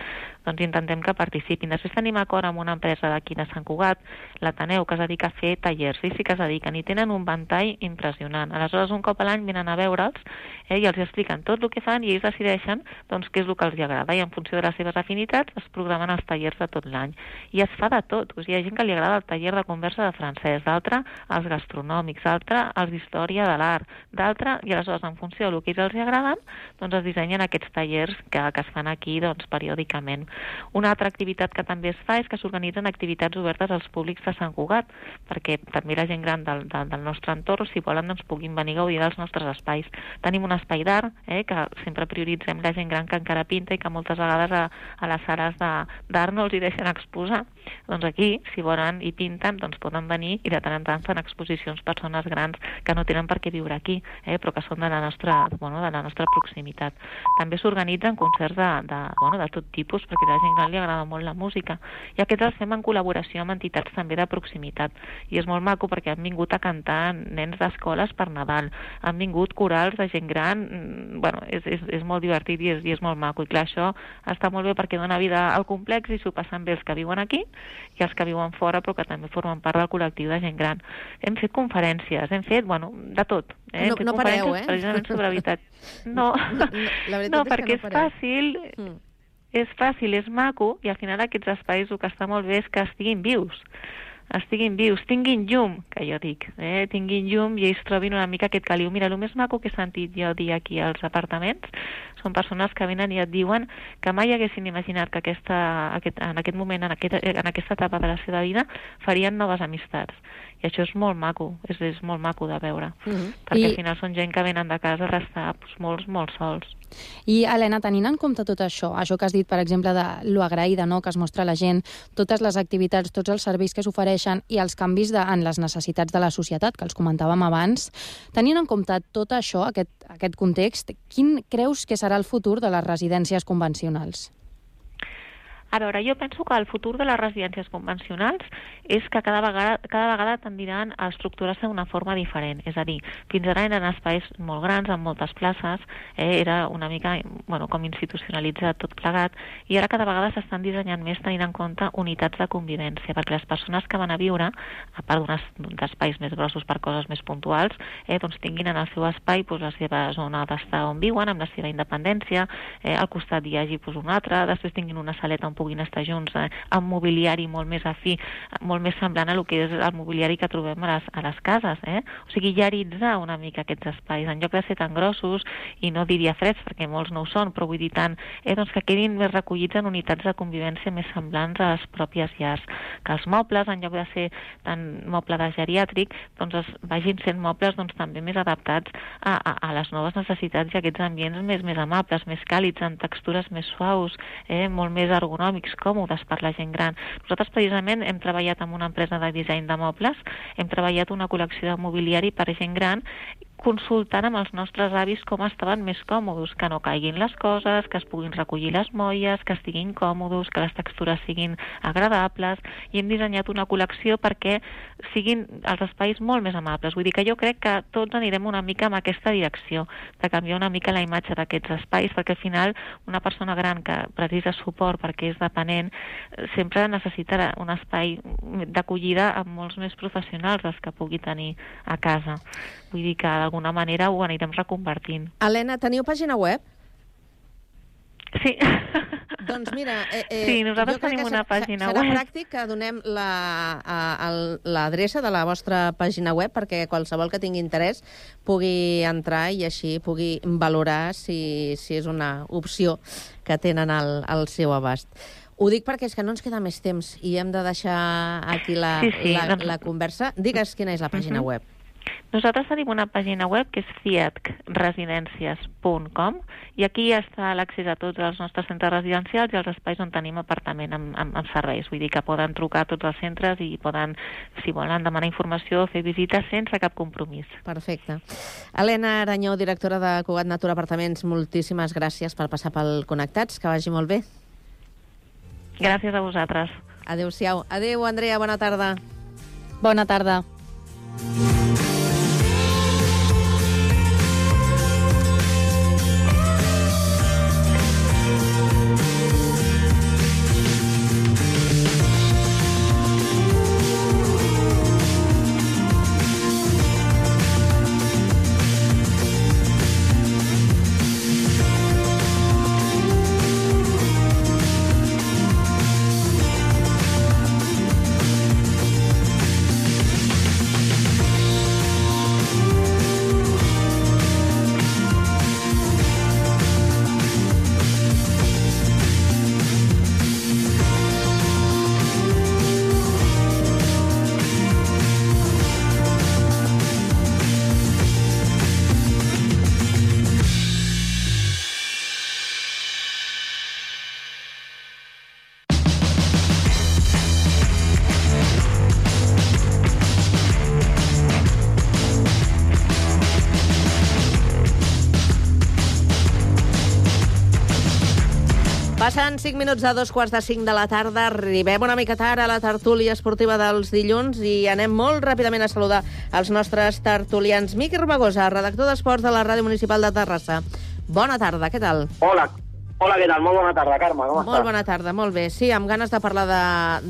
doncs, intentem que participin. Després tenim acord amb una empresa d'aquí de Sant Cugat, l'Ateneu, que es dedica a fer tallers, i sí que es dediquen, i tenen un ventall impressionant. Aleshores, un cop a l'any venen a veure'ls eh, i els expliquen tot el que fan i ells decideixen doncs, què és el que els agrada i en funció de les seves afinitats afinitats es programen els tallers de tot l'any. I es fa de tot. O sigui, hi ha gent que li agrada el taller de conversa de francès, d'altre els gastronòmics, d'altre els d'història de l'art, d'altre, i aleshores en funció del que ells els agraden, doncs es dissenyen aquests tallers que, que es fan aquí doncs, periòdicament. Una altra activitat que també es fa és que s'organitzen activitats obertes als públics de Sant Cugat, perquè també la gent gran del, del, del nostre entorn, si volen, doncs puguin venir a gaudir dels nostres espais. Tenim un espai d'art, eh, que sempre prioritzem la gent gran que encara pinta i que moltes vegades a, a les sales d'art hi deixen exposar. Doncs aquí, si volen i pinten, doncs poden venir i de tant en tant fan exposicions persones grans que no tenen per què viure aquí, eh, però que són de la nostra, bueno, de la nostra proximitat. També s'organitzen concerts de, de, bueno, de tot tipus, perquè a la gent gran li agrada molt la música. I aquests els fem en col·laboració amb entitats també de proximitat. I és molt maco perquè han vingut a cantar nens d'escoles per Nadal, han vingut corals de gent gran, mm, bueno, és, és, és molt divertit i és, i és molt maco. I clar, això està molt bé perquè dona vida al complex i s'ho passen bé els que viuen aquí i els que viuen fora però que també formen part del col·lectiu de gent gran. Hem fet conferències, hem fet, bueno, de tot. Eh? No- no pareu, eh? Precisament sobre habitatge. No, No, la veritat no és que perquè no és fàcil, Mm. és fàcil, és maco, i al final aquests espais el que està molt bé és que estiguin vius estiguin vius, tinguin llum, que jo dic, eh? tinguin llum i ells trobin una mica aquest caliu. Mira, el més maco que he sentit jo dir aquí als apartaments són persones que venen i et diuen que mai haguessin imaginat que aquesta, aquest, en aquest moment, en, aquest, en aquesta etapa de la seva vida, farien noves amistats. I això és molt maco, és, és molt maco de veure, Mhm. perquè I- al final són gent que venen de casa a restar doncs, molts, molt sols. I, Helena, tenint en compte tot això, això que has dit, per exemple, de lo agraïda no?, que es mostra la gent, totes les activitats, tots els serveis que s'ofereixen i els canvis de, en les necessitats de la societat, que els comentàvem abans, tenint en compte tot això, aquest, aquest context, quin creus que serà el futur de les residències convencionals? A veure, jo penso que el futur de les residències convencionals és que cada vegada, cada vegada tendiran a estructurar-se d'una forma diferent. És a dir, fins ara eren espais molt grans, amb moltes places, eh, era una mica bueno, com institucionalitzat tot plegat, i ara cada vegada s'estan dissenyant més tenint en compte unitats de convivència, perquè les persones que van a viure, a part d'espais més grossos per coses més puntuals, eh, doncs tinguin en el seu espai doncs, la seva zona d'estar on viuen, amb la seva independència, eh, al costat hi hagi doncs, un altre, després tinguin una saleta on puguin estar junts, eh, amb mobiliari molt més afí, molt més semblant a el que és el mobiliari que trobem a les, a les cases. Eh? O sigui, llaritzar una mica aquests espais, en lloc de ser tan grossos, i no diria freds, perquè molts no ho són, però vull dir tant, eh, doncs que quedin més recollits en unitats de convivència més semblants a les pròpies llars. Que els mobles, en lloc de ser tan moble de geriàtric, doncs es vagin sent mobles doncs, també més adaptats a, a, a les noves necessitats i a aquests ambients més, més amables, més càlids, amb textures més suaus, eh, molt més ergonòmics, còmodes per la gent gran. Nosaltres precisament hem treballat amb una empresa de disseny de mobles, hem treballat una col·lecció de mobiliari per gent gran consultant amb els nostres avis com estaven més còmodes, que no caiguin les coses, que es puguin recollir les molles, que estiguin còmodes, que les textures siguin agradables, i hem dissenyat una col·lecció perquè siguin els espais molt més amables. Vull dir que jo crec que tots anirem una mica en aquesta direcció, de canviar una mica la imatge d'aquests espais, perquè al final una persona gran que precisa suport perquè és dependent eh, sempre necessitarà un espai d'acollida amb molts més professionals dels que pugui tenir a casa. Vull dir que d'alguna manera ho anirem reconvertint. Helena, teniu pàgina web? Sí. Doncs mira, eh, eh, Sí, nosaltres tenim una pàgina serà web. pràctic que donem la- a- l'adreça de la vostra pàgina web perquè qualsevol que tingui interès pugui entrar i així pugui valorar si, si és una opció que tenen al, al seu abast. Ho dic perquè és que no ens queda més temps i hem de deixar aquí la, Sí, sí, la, doncs- la conversa. Digues quina és la pàgina Mhm. web. Nosaltres tenim una pàgina web que és fiatresidències.com i aquí ja està l'accés a tots els nostres centres residencials i els espais on tenim apartament amb, amb, amb serveis. Vull dir que poden trucar a tots els centres i poden, si volen, demanar informació o fer visites sense cap compromís. Perfecte. Helena Aranyó, directora de Cugat Natura Apartaments, moltíssimes gràcies per passar pel Connectats. Que vagi molt bé. Gràcies a vosaltres. Adéu-siau. Adéu, Andrea, bona tarda. Bona tarda. 5 minuts de dos quarts de 5 de la tarda. Arribem una mica tard a la tertúlia esportiva dels dilluns i anem molt ràpidament a saludar els nostres tertulians. Miqui Romagosa, redactor d'Esports de la Ràdio Municipal de Terrassa. Bona tarda, què tal? Hola, hola, què tal? Molt bona tarda, Carme, com Molt estàs? bona tarda, molt bé. Sí, amb ganes de parlar de,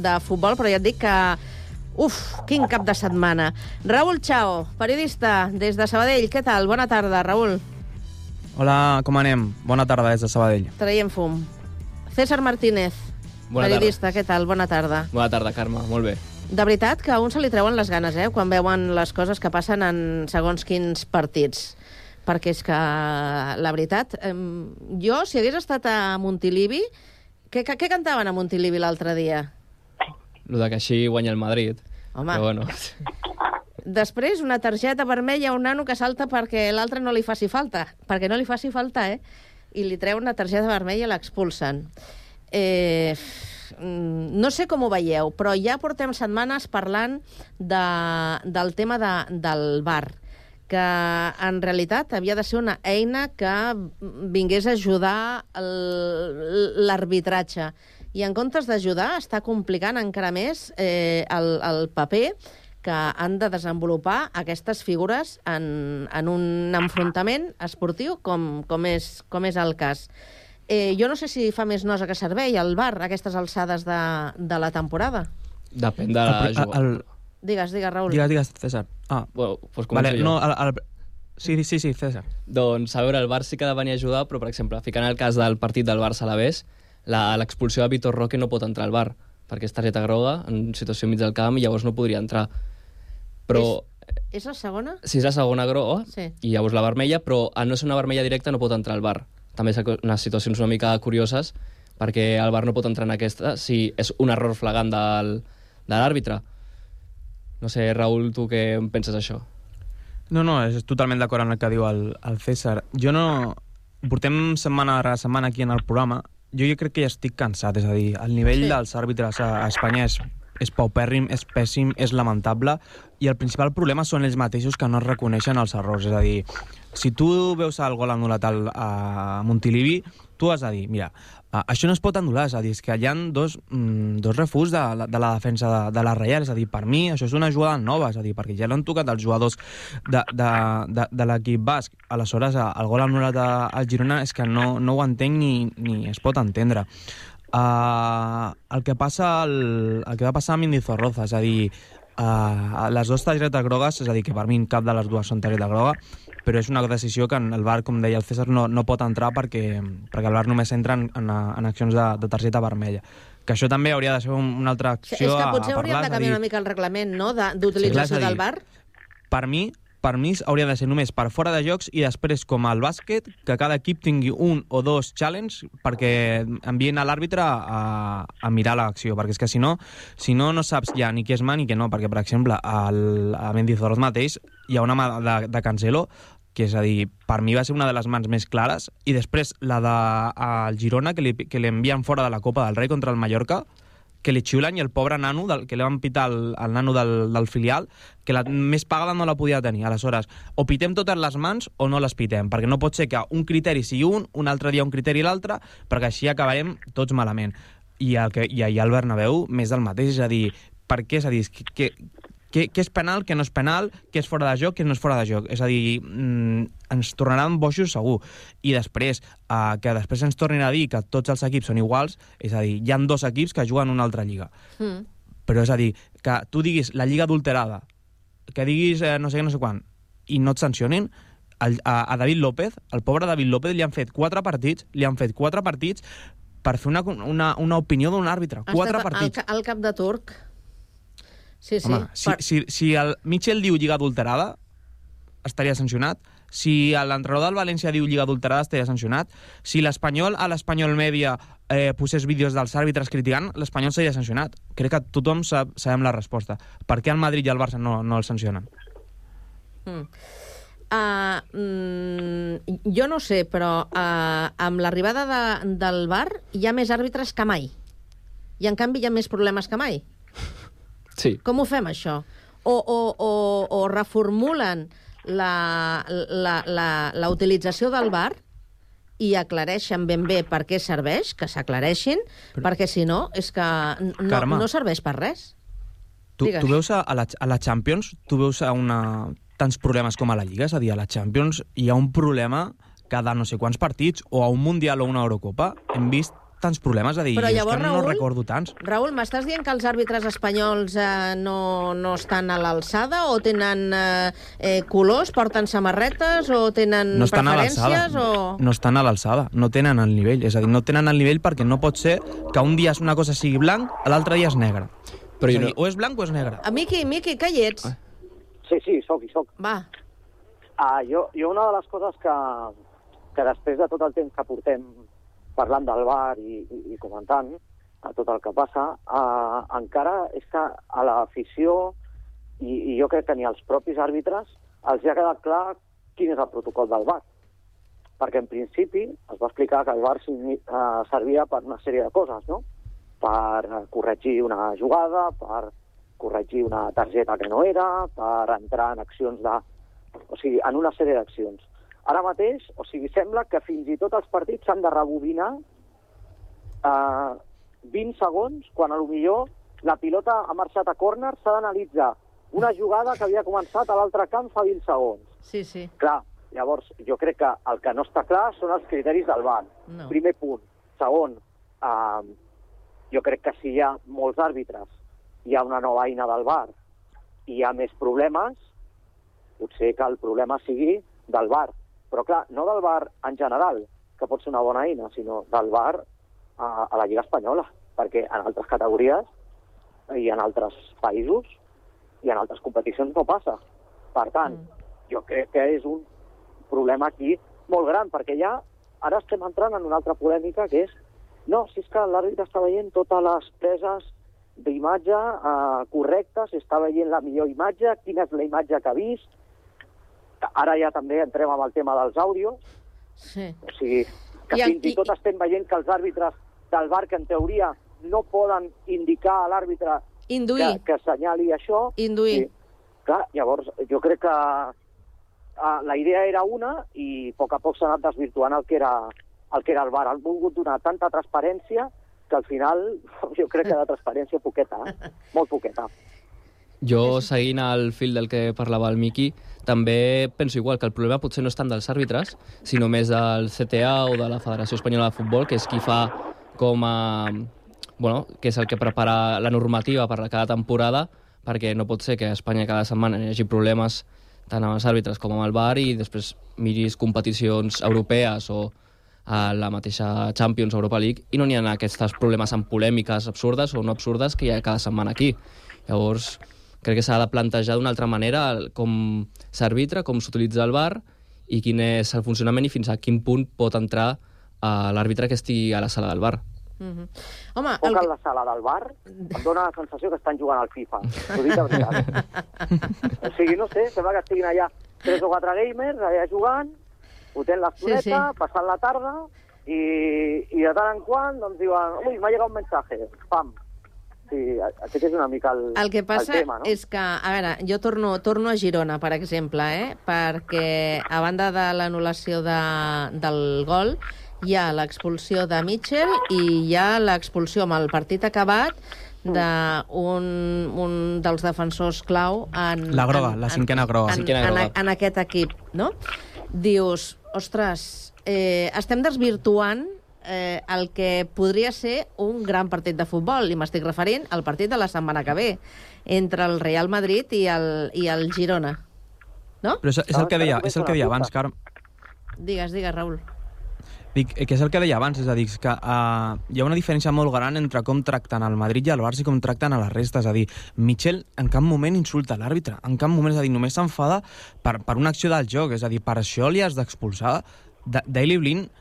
de futbol, però ja et dic que... Uf, quin cap de setmana. Raül Chao, periodista des de Sabadell. Què tal? Bona tarda, Raül. Hola, com anem? Bona tarda des de Sabadell. Traiem fum. César Martínez, Bona periodista. Què tal? Bona tarda. Bona tarda, Carme. Molt bé. De veritat que a un se li treuen les ganes, eh?, quan veuen les coses que passen en segons quins partits. Perquè és que, la veritat, em, jo, si hagués estat a Montilivi, què, què, què cantaven a Montilivi l'altre dia? Lo de que així guanya el Madrid. Home. Però bueno, Després, una targeta vermella a un nano que salta perquè l'altre no li faci falta. Perquè no li faci falta, eh? I li treu una targeta vermella i l'expulsen. Eh, mm, no sé com ho veieu, però ja portem setmanes parlant de, del tema de, del bar que en realitat havia de ser una eina que vingués a ajudar l'arbitratge. I en comptes d'ajudar, està complicant encara més eh, el, el paper que han de desenvolupar aquestes figures en, en un enfrontament esportiu com, com, és, com és el cas. Eh, jo no sé si fa més nosa que servei el bar a aquestes alçades de, de la temporada. depèn de la jugada. el- Digues, digues, Raül. Digues, digues, César. Ah, Bueno, pues vale, jo. no, el, el... Sí, sí, sí, César. Doncs, a veure, el Bar sí que ha de venir a ajudar, però, per exemple, ficant el cas del partit del Barça a la- l'expulsió de Vitor Roque no pot entrar al Bar, perquè és targeta groga, en situació mig del camp, i llavors no podria entrar. Però És la segona? si és la segona groga, Sí. i llavors la vermella, però a no ser una vermella directa no pot entrar al bar. També és unes situacions una mica curioses, perquè el bar no pot entrar en aquesta si és un error flagant del, de l'àrbitre. No sé, Raül, tu què en penses això? No, no, és totalment d'acord amb el que diu el, el César. Jo no... Portem setmana rere setmana aquí en el programa. Jo, jo crec que ja estic cansat, és a dir, el nivell Sí. sí. dels àrbitres a, a Espanya és, és paupèrrim, és pèssim, és lamentable, i el principal problema són ells mateixos que no es reconeixen els errors. És a dir, si tu veus el gol anul·lat al, a Montilivi, tu has de dir, mira, això no es pot anul·lar, és a dir, és que hi ha dos, mm, dos refús de, de la defensa de, de la Reial, és a dir, per mi això és una jugada nova, és a dir, perquè ja l'han tocat els jugadors de, de, de, de l'equip basc. Aleshores, el gol anul·lat al Girona és que no, no ho entenc ni, ni es pot entendre. Uh, el que passa el, el que va passar amb Indizorroza, és a dir, uh, les dues targetes grogues, és a dir, que per mi cap de les dues són targeta groga, però és una decisió que en el VAR, com deia el César, no, no pot entrar perquè, perquè el VAR només entra en, en, en accions de, de targeta vermella. Que això també hauria de ser un, una altra acció és que a- potser a, hauríem parlar. de a canviar dir, una mica el reglament, no?, de- Sí, clar, d'utilització és a del bar. per mi, per mi hauria de ser només per fora de jocs i després, com al bàsquet, que cada equip tingui un o dos challenge perquè envien a l'àrbitre a, a mirar l'acció, perquè és que si no, si no, no saps ja ni qui és mà ni què no, perquè, per exemple, al, a Mendizorroz mateix hi ha una mà de, de Cancelo que és a dir, per mi va ser una de les mans més clares, i després la de al Girona, que li, que li envien fora de la Copa del Rei contra el Mallorca, que li xiulen i el pobre nano, del, que li van pitar el, el nano del, del filial, que la més pagada no la podia tenir. Aleshores, o pitem totes les mans o no les pitem, perquè no pot ser que un criteri sigui un, un altre dia un criteri l'altre, perquè així acabarem tots malament. I, el que, i allà al Bernabéu, més del mateix, és a dir, per què? És a dir, que, què, què és penal, què no és penal, què és fora de joc, què no és fora de joc. És a dir, mm, ens tornaran bojos segur. I després, eh, que després ens tornin a dir que tots els equips són iguals, és a dir, hi han dos equips que juguen una altra lliga. Mm. Però és a dir, que tu diguis la lliga adulterada, que diguis eh, no sé què, no sé quan, i no et sancionin, el, a, a David López, el pobre David López, li han fet quatre partits, li han fet quatre partits per fer una, una, una opinió d'un àrbitre. Ha Quatre partits. Al, al cap de turc. Sí, sí. Home, si, Per- si, si el Mitchell diu lliga adulterada, estaria sancionat. Si l'entrenador del València diu lliga adulterada, estaria sancionat. Si l'Espanyol a l'Espanyol Mèdia eh, posés vídeos dels àrbitres criticant, l'Espanyol seria sancionat. Crec que tothom sap, sabem la resposta. Per què el Madrid i el Barça no, no el sancionen? Mm. Uh, mm, jo no sé, però uh, amb l'arribada de, del bar hi ha més àrbitres que mai. I en canvi hi ha més problemes que mai. Sí. Com ho fem, això? O, o, o, o reformulen la, la, la, la utilització del bar i aclareixen ben bé per què serveix, que s'aclareixin, perquè si no, és que no, Carme. no serveix per res. Tu, Digues. tu veus a, a, la, a la Champions, tu veus a una, tants problemes com a la Lliga, és a dir, a la Champions hi ha un problema cada no sé quants partits, o a un Mundial o una Eurocopa, hem vist tants problemes, és a dir, Però és llavors, que no Raül- recordo tants. Raül, m'estàs dient que els àrbitres espanyols eh, no, no estan a l'alçada o tenen eh, eh, colors, porten samarretes o tenen No estan a preferències l'alçada. o... No estan a l'alçada, no tenen el nivell. És a dir, no tenen el nivell perquè no pot ser que un dia una cosa sigui blanc, l'altre dia és negre. Però és no- dir, o és blanc o és negre. A Miqui, Miqui, que hi ets? Sí, sí, soc, hi soc. Va. Uh, jo, jo una de les coses que, que després de tot el temps que portem parlant del bar i, i, i comentant a tot el que passa, uh, encara és que a l'afició i, i jo crec que ni als propis àrbitres els ha quedat clar quin és el protocol del bar. Perquè en principi es va explicar que el bar uh, servia per una sèrie de coses, no? Per eh, corregir una jugada, per corregir una targeta que no era, per entrar en accions de... O sigui, en una sèrie d'accions. Ara mateix, o sigui, sembla que fins i tot els partits s'han de rebobinar eh, 20 segons, quan a lo millor la pilota ha marxat a córner, s'ha d'analitzar una jugada que havia començat a l'altre camp fa 20 segons. Sí, sí. Clar, llavors jo crec que el que no està clar són els criteris del VAR. No. Primer punt. Segon, eh, jo crec que si hi ha molts àrbitres, hi ha una nova eina del VAR i hi ha més problemes, potser que el problema sigui del VAR. Però clar, no del VAR en general, que pot ser una bona eina, sinó del VAR a, a la Lliga Espanyola, perquè en altres categories i en altres països i en altres competicions no passa. Per tant, jo crec que és un problema aquí molt gran, perquè ja ara estem entrant en una altra polèmica que és no, si és que l'àrbitre està veient totes les preses d'imatge eh, correctes, està veient la millor imatge, quina és la imatge que ha vist. Ara ja també entrem amb el tema dels àudios, Sí. o sigui, que I fins i tot estem veient que els àrbitres del bar, que en teoria no poden indicar a l'àrbitre que, que assenyali això... Induir. Sí. Clar, llavors jo crec que uh, la idea era una i a poc a poc s'ha anat desvirtuant el que era el que era el bar. Han volgut donar tanta transparència que al final jo crec que de transparència poqueta, eh? molt poqueta. Jo, seguint el fil del que parlava el Miqui, també penso igual, que el problema potser no és tant dels àrbitres, sinó més del CTA o de la Federació Espanyola de Futbol, que és qui fa com a... Bueno, que és el que prepara la normativa per a cada temporada, perquè no pot ser que a Espanya cada setmana hi hagi problemes tant amb els àrbitres com amb el VAR i després miris competicions europees o a la mateixa Champions Europa League i no n'hi ha aquests problemes amb polèmiques absurdes o no absurdes que hi ha cada setmana aquí. Llavors, crec que s'ha de plantejar d'una altra manera el- com s'arbitra, com s'utilitza el VAR i quin és el funcionament i fins a quin punt pot entrar uh, l'àrbitre que estigui a la sala del VAR. Mm -hmm. Home, Poc el a la sala del bar em dóna la sensació que estan jugant al FIFA. Ho dic de veritat. o sigui, no sé, sembla que estiguin allà tres o quatre gamers allà jugant, fotent l'estoneta, Sí, sí, passant la tarda, i, i de tant en quant doncs diuen, ui, m'ha llegat un mensaje, pam. Sí, a- aquest és una mica el, El que passa el tema, no? és que, a veure, jo torno, torno a Girona, per exemple, eh? perquè a banda de l'anul·lació de, del gol, hi ha l'expulsió de Mitchell i hi ha l'expulsió amb el partit acabat d'un un dels defensors clau en... La groga, en, la cinquena groga. En, Cinquena en, groga. en, en aquest equip, no? Dius, ostres, eh, estem desvirtuant eh, el que podria ser un gran partit de futbol, i m'estic referint al partit de la setmana que ve, entre el Real Madrid i el, i el Girona. No? Però és, és el que deia, és el que deia abans, Carme. Digues, digues, Raül. Dic, eh, que és el que deia abans, és a dir, que uh, hi ha una diferència molt gran entre com tracten el Madrid i el Barça i com tracten a la resta. És a dir, Michel en cap moment insulta l'àrbitre, en cap moment, és a dir, només s'enfada per, per una acció del joc, és a dir, per això li has d'expulsar. Da- Daley Blind,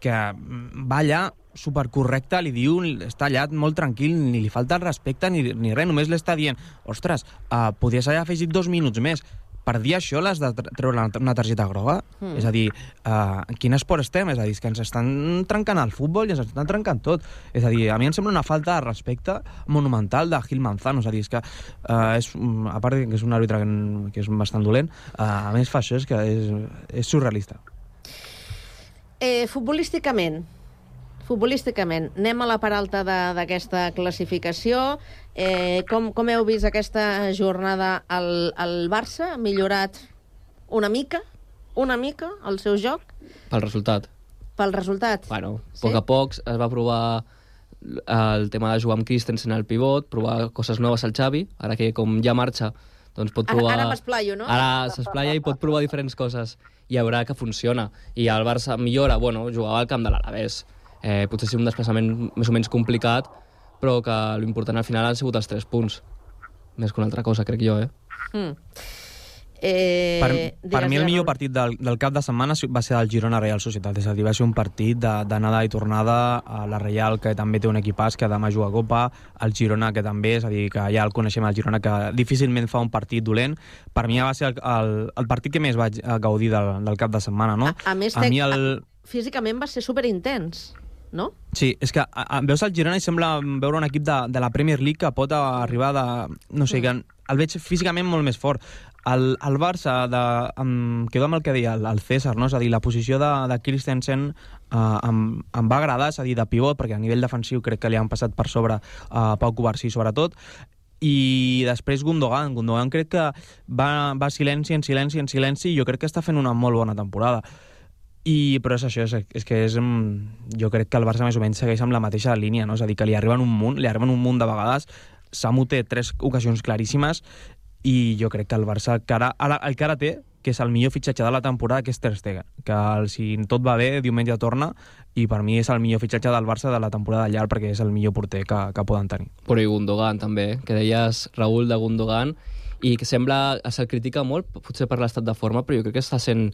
que mm, va allà supercorrecte, li diu, està allà molt tranquil, ni li falta el respecte ni, ni res, només l'està dient, ostres, uh, podries haver afegit dos minuts més. Per dir això l'has de tre- treure una- targeta groga? Mm. És a dir, uh, en quin esport estem? És a dir, que ens estan trencant el futbol i ens estan trencant tot. És a dir, a mi em sembla una falta de respecte monumental de Gil Manzano. És a dir, és que, uh, és, a part que és un àrbitre que, que és bastant dolent, uh, a més fa això, és que és, és surrealista. Eh, futbolísticament, futbolísticament, anem a la part alta d'aquesta classificació. Eh, com, com heu vist aquesta jornada? El, el Barça ha millorat una mica, una mica, el seu joc, Pel resultat. pel resultat. Bueno, a poc a poc es va provar el tema de jugar amb Christensen al pivot, provar coses noves al Xavi, ara que com ja marxa, doncs pot Ara, provar... ara m'esplaio, no? Ara s'esplaia i pot provar diferents coses i veurà que funciona. I el Barça millora, bueno, jugava al camp de l'Alavés. Eh, potser sí un desplaçament més o menys complicat, però que l'important al final han sigut els tres punts. Més que una altra cosa, crec jo, eh? Mm. Eh, Per, digues, per mi el millor partit del, del cap de setmana va ser el Girona Real Societat, és a dir, va ser un partit de- d'anada i tornada a la Real, que també té un equipàs que demà juga a Copa, el Girona, que també, és a dir, que ja el coneixem, el Girona, que difícilment fa un partit dolent. Per mi va ser el, el, el partit que més vaig eh, gaudir del, del cap de setmana, no? A més, a mi el... físicament va ser superintens, no? Sí, és que a, a, veus el Girona i sembla veure un equip de, de la Premier League que pot arribar de... No sé, que el veig físicament molt més fort. El, el Barça, de, em quedo amb el que deia el, el César, no? és a dir, la posició de, de Christensen uh, em, em va agradar, és a dir, de pivot, perquè a nivell defensiu crec que li han passat per sobre uh, Pau Covarsí, sobretot, i després Gundogan. Gundogan crec que va, va silenci, en silenci, en silenci, i jo crec que està fent una molt bona temporada. I, però és això, és, és que és, mm, jo crec que el Barça més o menys segueix amb la mateixa línia, no? és a dir, que li arriben un munt, li arriben un munt de vegades, Samu té tres ocasions claríssimes i jo crec que el Barça que ara, ara, el que ara té, que és el millor fitxatge de la temporada, que és Ter Stegen, que el, si tot va bé, diumenge torna, i per mi és el millor fitxatge del Barça de la temporada llarg, perquè és el millor porter que, que poden tenir. Però i Gundogan també, que deies Raül de Gundogan, i que sembla, se'l critica molt, potser per l'estat de forma, però jo crec que està sent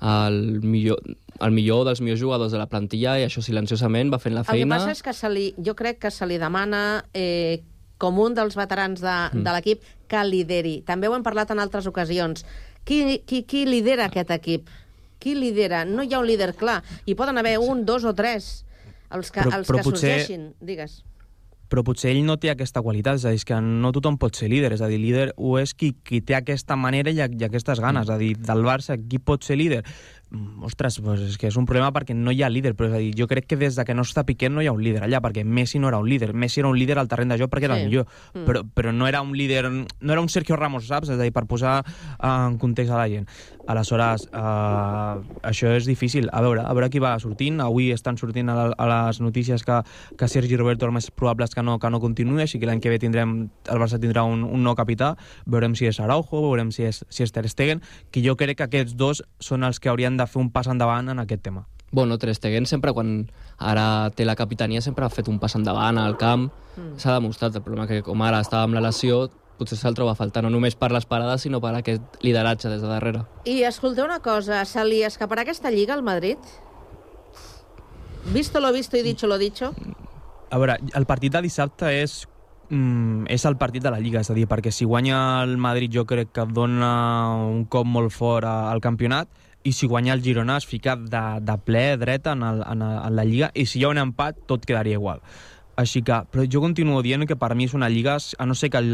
el millor, el millor dels millors jugadors de la plantilla i això silenciosament va fent la El que feina. passa és que se li, jo crec que se li demana eh, com un dels veterans de, mm. de l'equip que lideri. També ho hem parlat en altres ocasions. Qui, qui, qui lidera aquest equip? Qui lidera? No hi ha un líder clar. Hi poden haver un, dos o tres. Els que, Però- els però que potser- sorgeixin. Digues. però potser ell no té aquesta qualitat, és a dir, que no tothom pot ser líder, és a dir, líder ho és qui, qui té aquesta manera i, i aquestes ganes, és a dir, del Barça, qui pot ser líder? Mm, Ostres, doncs és que és un problema perquè no hi ha líder, però és a dir, jo crec que des de que no està Piqué no hi ha un líder allà, perquè Messi no era un líder, Messi era un líder al terreny de joc perquè era Sí. el millor, Mm. però, però no era un líder, no era un Sergio Ramos, saps? És a dir, per posar eh, en context a la gent. Aleshores, eh, això és difícil. A veure, a veure qui va sortint. Avui estan sortint a, la, a les notícies que, que Sergi Roberto el més probable és que no, que no continuï, així que l'any que ve tindrem, el Barça tindrà un, un nou capità. Veurem si és Araujo, veurem si és, si és Ter Stegen, que jo crec que aquests dos són els que haurien de fer un pas endavant en aquest tema. Bueno, Ter Stegen sempre, quan ara té la capitania, sempre ha fet un pas endavant al camp. Mm. S'ha demostrat, el problema que com ara estava amb la lesió, potser se'l troba a faltar, no només per les parades, sinó per aquest lideratge des de darrere. I escolteu una cosa, se li escaparà aquesta lliga al Madrid? Visto lo visto i dicho lo dicho? A veure, el partit de dissabte és mm, és el partit de la Lliga, és a dir, perquè si guanya el Madrid jo crec que dona un cop molt fort al campionat i si guanya el Girona es fica de, de ple dreta en, el, en, el, en la Lliga i si hi ha un empat tot quedaria igual. Així que, però jo continuo dient que per mi és una lliga, a no ser que el,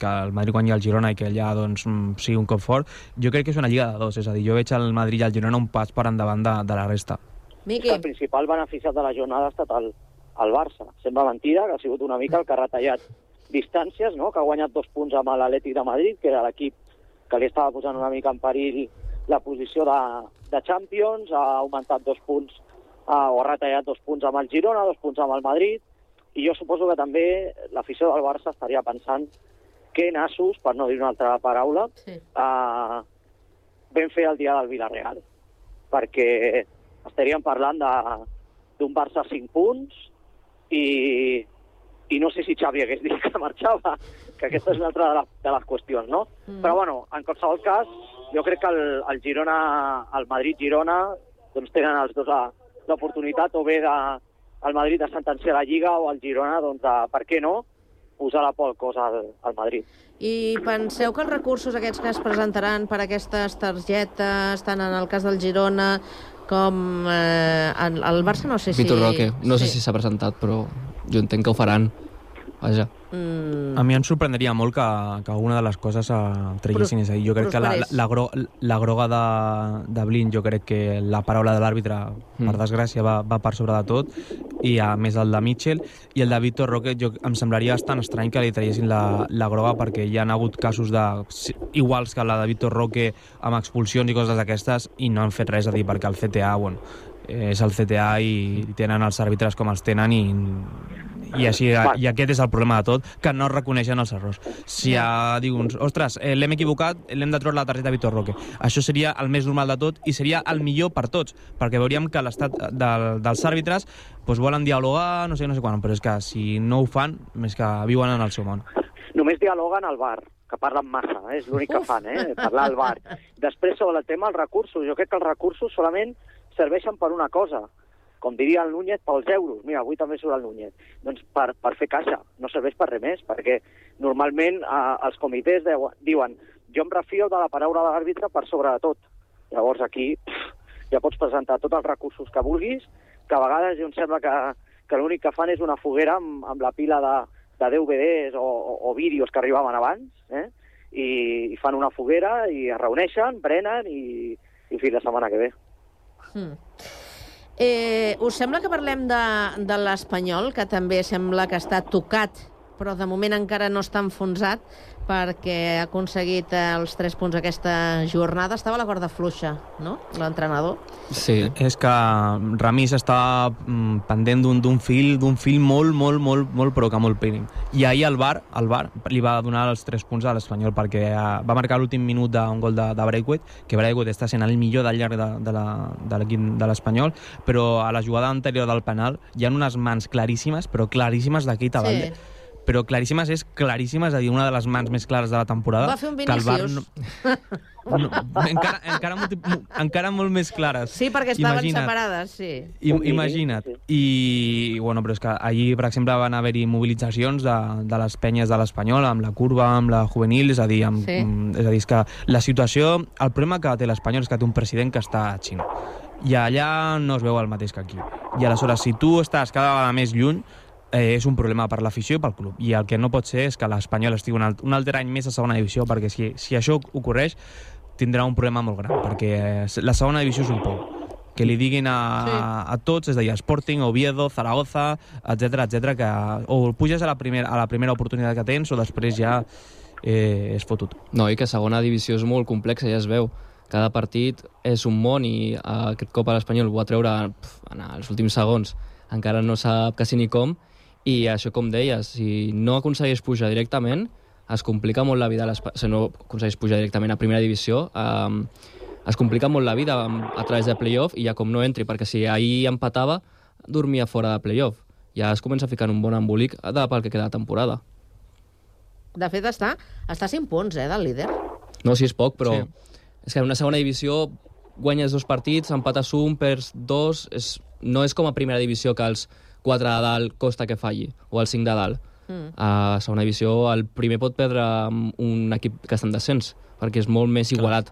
que el Madrid guanyi el Girona i que allà doncs, sigui un cop fort, jo crec que és una lliga de dos, és a dir, jo veig el Madrid i el Girona un pas per endavant de, de la resta. Miqui. El principal beneficiat de la jornada ha estat el, el Barça. Sembla mentida que ha sigut una mica el que ha retallat distàncies, no? que ha guanyat dos punts amb l'Atlètic de Madrid, que era l'equip que li estava posant una mica en perill la posició de, de Champions, ha augmentat dos punts uh, o ha retallat dos punts amb el Girona, dos punts amb el Madrid, i jo suposo que també l'afició del Barça estaria pensant que nassos, per no dir una altra paraula, sí. uh, ben fer el dia del Villarreal, perquè estaríem parlant de- d'un Barça a 5 punts i, i no sé si Xavi hagués dit que marxava, que aquesta és una altra de, la, de les qüestions, no? Mm. Però bueno, en qualsevol cas, jo crec que el, el Girona, el Madrid-Girona, doncs tenen els dos l'oportunitat o bé de, el Madrid de sentenciar la Lliga o el Girona, doncs, de, per què no, posar la por al cos al, al Madrid. I penseu que els recursos aquests que es presentaran per aquestes targetes, tant en el cas del Girona com eh, el, el Barça, no sé si... Vitor Roque, no sé sí. si s'ha presentat, però jo entenc que ho faran. Vaja. Mm, A mi em sorprendria molt que, que alguna de les coses eh, traguessin. És a dir, jo crec que la, la, la, gro, la groga de, de Blin, jo crec que la paraula de l'àrbitre, mm. per desgràcia, va, va per sobre de tot, i a més el de Mitchell, i el de Víctor Roque, jo, em semblaria bastant estrany que li traguessin la, la groga perquè hi han hagut casos de, iguals que la de Víctor Roque amb expulsions i coses d'aquestes i no han fet res a dir perquè el CTA, bueno, és el CTA i tenen els àrbitres com els tenen i, i així i aquest és el problema de tot, que no reconeixen els errors. Si ja dius, ostres, eh, l'hem equivocat, l'hem de trobar la targeta de Vitor Roque. Això seria el més normal de tot i seria el millor per tots, perquè veuríem que l'estat del, dels àrbitres doncs, volen dialogar, no sé, no sé quan, però és que si no ho fan, més que viuen en el seu món. Només dialoguen al bar, que parlen massa, eh? és l'únic que fan, eh? parlar al bar. Després, sobre el tema dels recursos, jo crec que els recursos solament serveixen per una cosa, com diria el Núñez, pels euros. Mira, avui també surt el Núñez. Doncs per, per fer caixa, no serveix per res més, perquè normalment eh, els comitès deu, diuen jo em refio de la paraula de l'àrbitre per sobre de tot. Llavors aquí pff, ja pots presentar tots els recursos que vulguis, que a vegades jo em sembla que, que l'únic que fan és una foguera amb, amb la pila de, de DVDs o, o, o vídeos que arribaven abans, eh? I, i fan una foguera i es reuneixen, prenen i, i fins la setmana que ve. Mm. Eh, us sembla que parlem de, de l'Espanyol, que també sembla que està tocat, però de moment encara no està enfonsat, perquè ha aconseguit els tres punts aquesta jornada. Estava a la corda fluixa, no?, l'entrenador. Sí. És que Ramis està mm, pendent d'un d'un fil, d'un fil molt, molt, molt, molt, però que molt prim. I ahir el Bar, el Bar li va donar els tres punts a l'Espanyol perquè eh, va marcar l'últim minut d'un gol de, de Braithwaite, que Braithwaite està sent el millor del llarg de, de l'equip de l'Espanyol, però a la jugada anterior del penal hi ha unes mans claríssimes, però claríssimes d'aquí Tabalde. Sí. Però claríssimes és claríssimes, és a dir, una de les mans més clares de la temporada. Va fer un que el VAR Vinícius. No, no, encara, encara, multi, encara molt més clares. Sí, perquè estaven Imagina't. separades, sí. I, imagina't. I, bueno, però és que ahir, per exemple, van haver-hi mobilitzacions de, de les penyes de l'Espanyol, amb la curva, amb la juvenil, és a dir, amb, Sí. mm, és a dir, és que la situació... El problema que té l'Espanyol és que té un president que està a Xina. I allà no es veu el mateix que aquí. I aleshores, si tu estàs cada vegada més lluny, eh, és un problema per l'afició i pel club. I el que no pot ser és que l'Espanyol estigui un, alt, un altre any més a segona divisió, perquè si, si això ocorreix, tindrà un problema molt gran, perquè eh, la segona divisió és un pou que li diguin a, Sí. a tots, és a dir, Sporting, Oviedo, Zaragoza, etc etc que o puges a la, primera, a la primera oportunitat que tens o després ja eh, és fotut. No, i que segona divisió és molt complexa, ja es veu. Cada partit és un món i eh, aquest cop a l'Espanyol ho va treure pf, en els últims segons. Encara no sap quasi ni com. I això, com deies, si no aconsegueix pujar directament, es complica molt la vida. Si no aconsegueix pujar directament a primera divisió, eh, es complica molt la vida a través de playoff i ja com no entri, perquè si ahir empatava, dormia fora de playoff. Ja es comença a ficar en un bon embolic de pel que queda de temporada. De fet, està, està a 5 punts, eh, del líder. No, si és poc, però Sí. sí. és que en una segona divisió guanyes dos partits, empates un, perds dos... És, no és com a primera divisió que els 4 de dalt costa que falli, o el 5 de dalt. Mm. A segona divisió el primer pot perdre un equip que està en descens, perquè és molt més igualat.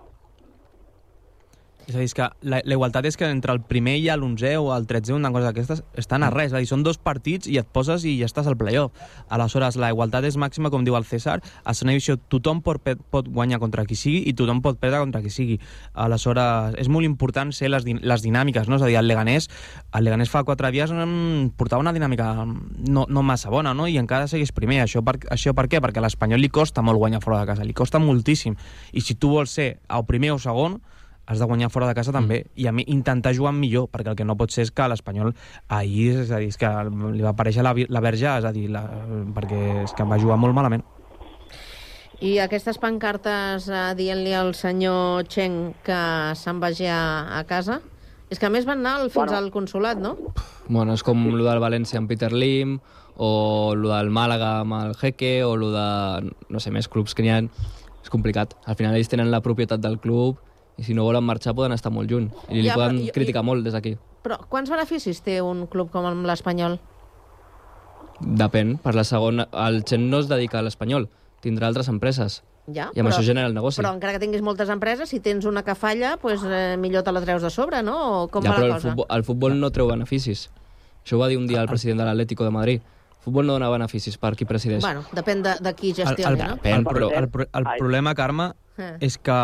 És a dir, és que la, la igualtat és que entre el primer i l'onzè o el tretzè, una cosa d'aquestes, estan a res. És a dir, són dos partits i et poses i ja estàs al playoff. Aleshores, la igualtat és màxima, com diu el César. A segona divisió tothom pot, pot guanyar contra qui sigui i tothom pot perdre contra qui sigui. Aleshores, és molt important ser les, din les dinàmiques, no? És a dir, el Leganés, el Leganés fa quatre dies mm, portava una dinàmica no, no massa bona, no? I encara segueix primer. Això per, això per què? Perquè a l'Espanyol li costa molt guanyar fora de casa, li costa moltíssim. I si tu vols ser el primer o segon, has de guanyar fora de casa també, i a mi intentar jugar millor, perquè el que no pot ser és que l'Espanyol ahir, és a dir, és que li va aparèixer la, la verge, és a dir, la, perquè és que va jugar molt malament. I aquestes pancartes eh, dient-li al senyor Cheng que se'n vagi a, a casa, és que a més van anar al- fins Bueno. al consulat, no? Bueno, és com el del València amb Peter Lim, o el del Màlaga amb el Jeque, o el de, no sé, més clubs que n'hi ha. És complicat. Al final ells tenen la propietat del club, i si no volen marxar poden estar molt lluny. I li Ja, però poden i- criticar molt des d'aquí. Però quants beneficis té un club com l'Espanyol? Depèn. Per la segona... El Chen no es dedica a l'Espanyol, tindrà altres empreses. Ja, I amb això genera el negoci. Però encara que tinguis moltes empreses, si tens una que falla, pues, eh, millor te la treus de sobre, no? O com ja, va però la el cosa? futbol, el futbol no treu beneficis. Això ho va dir un dia el president de l'Atlético de Madrid. Futbol no dona beneficis per qui presideix. Bueno, depèn de, de qui El, gestioni, el, no? el, pro, el, el Ai. problema, Carme, Eh. és que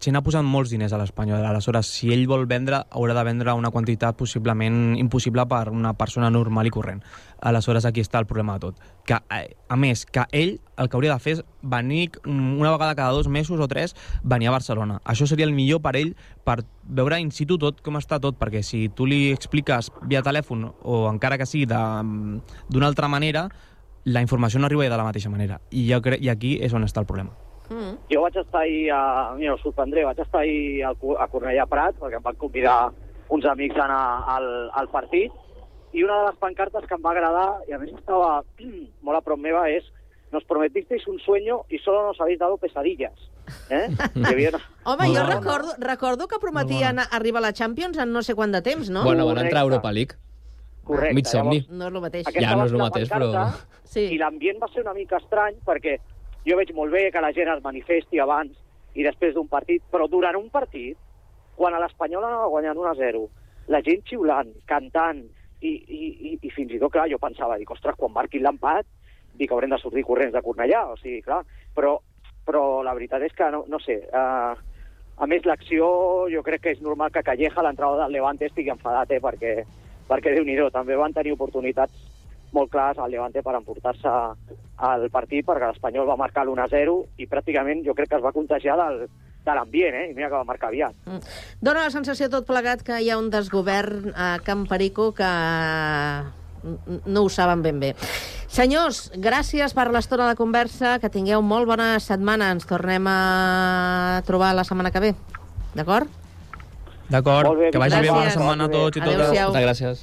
si n'ha posat molts diners a l'Espanyol. Aleshores, si ell vol vendre, haurà de vendre una quantitat possiblement impossible per una persona normal i corrent. Aleshores, aquí està el problema de tot. Que, eh, a més, que ell el que hauria de fer és venir una vegada cada dos mesos o tres, venir a Barcelona. Això seria el millor per ell, per veure in situ tot com està tot, perquè si tu li expliques via telèfon o encara que sigui d'una altra manera, la informació no arriba de la mateixa manera. I, jo cre I aquí és on està el problema. Mm. Jo vaig estar ahir, a, mira, us sorprendré, vaig estar ahir al, Cu- a Cornellà Prat, perquè em van convidar uns amics a anar al, al partit, i una de les pancartes que em va agradar, i a més estava molt a prop meva, és nos prometisteis un sueño y solo nos habéis dado pesadillas. Eh? Havia una... Home, jo recordo, recordo que prometien arribar a la Champions en no sé quant de temps, no? Bueno, van entrar a Europa League. Correcte. Mig somni. No és el mateix. Ja no és el mateix, però... Sí. I l'ambient va ser una mica estrany perquè jo veig molt bé que la gent es manifesti abans i després d'un partit, però durant un partit, quan a l'Espanyol anava guanyant 1 a 0, la gent xiulant, cantant, i, i, i, i fins i tot, clar, jo pensava, dic, ostres, quan marquin l'empat, dic, haurem de sortir corrents de Cornellà, o sigui, clar, però, però la veritat és que, no, no sé, uh, a més, l'acció, jo crec que és normal que Calleja, l'entrada del Levante, estigui enfadat, eh, perquè, perquè Déu-n'hi-do, també van tenir oportunitats molt clares al Levante per emportar-se al partit, perquè l'Espanyol va marcar l'1-0 i pràcticament jo crec que es va contagiar del, de l'ambient, eh? i mira que va marcar aviat. Dóna la sensació tot plegat que hi ha un desgovern a Camp Perico que n- no ho saben ben bé. Senyors, gràcies per l'estona de conversa, que tingueu molt bona setmana. Ens tornem a trobar la setmana que ve. D'acord? D'acord, que vagi bé, bona gràcies. setmana a tots i totes. Adéu-siau. Moltes gràcies.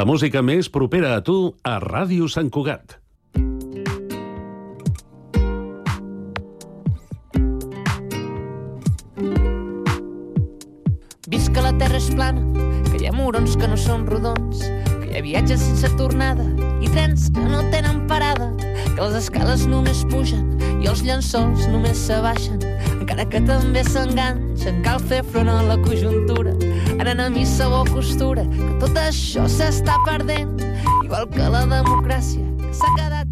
La música més propera a tu a Ràdio Sant Cugat. Visc que la terra és plana, que hi ha murons que no són rodons, que hi ha viatges sense tornada i trens que no tenen parada, que les escales només pugen i els llençols només s'abaixen, encara que també s'enganxen, cal fer front a la conjuntura, anant a missa o costura, que tot això s'està perdent, igual que la democràcia, que s'ha quedat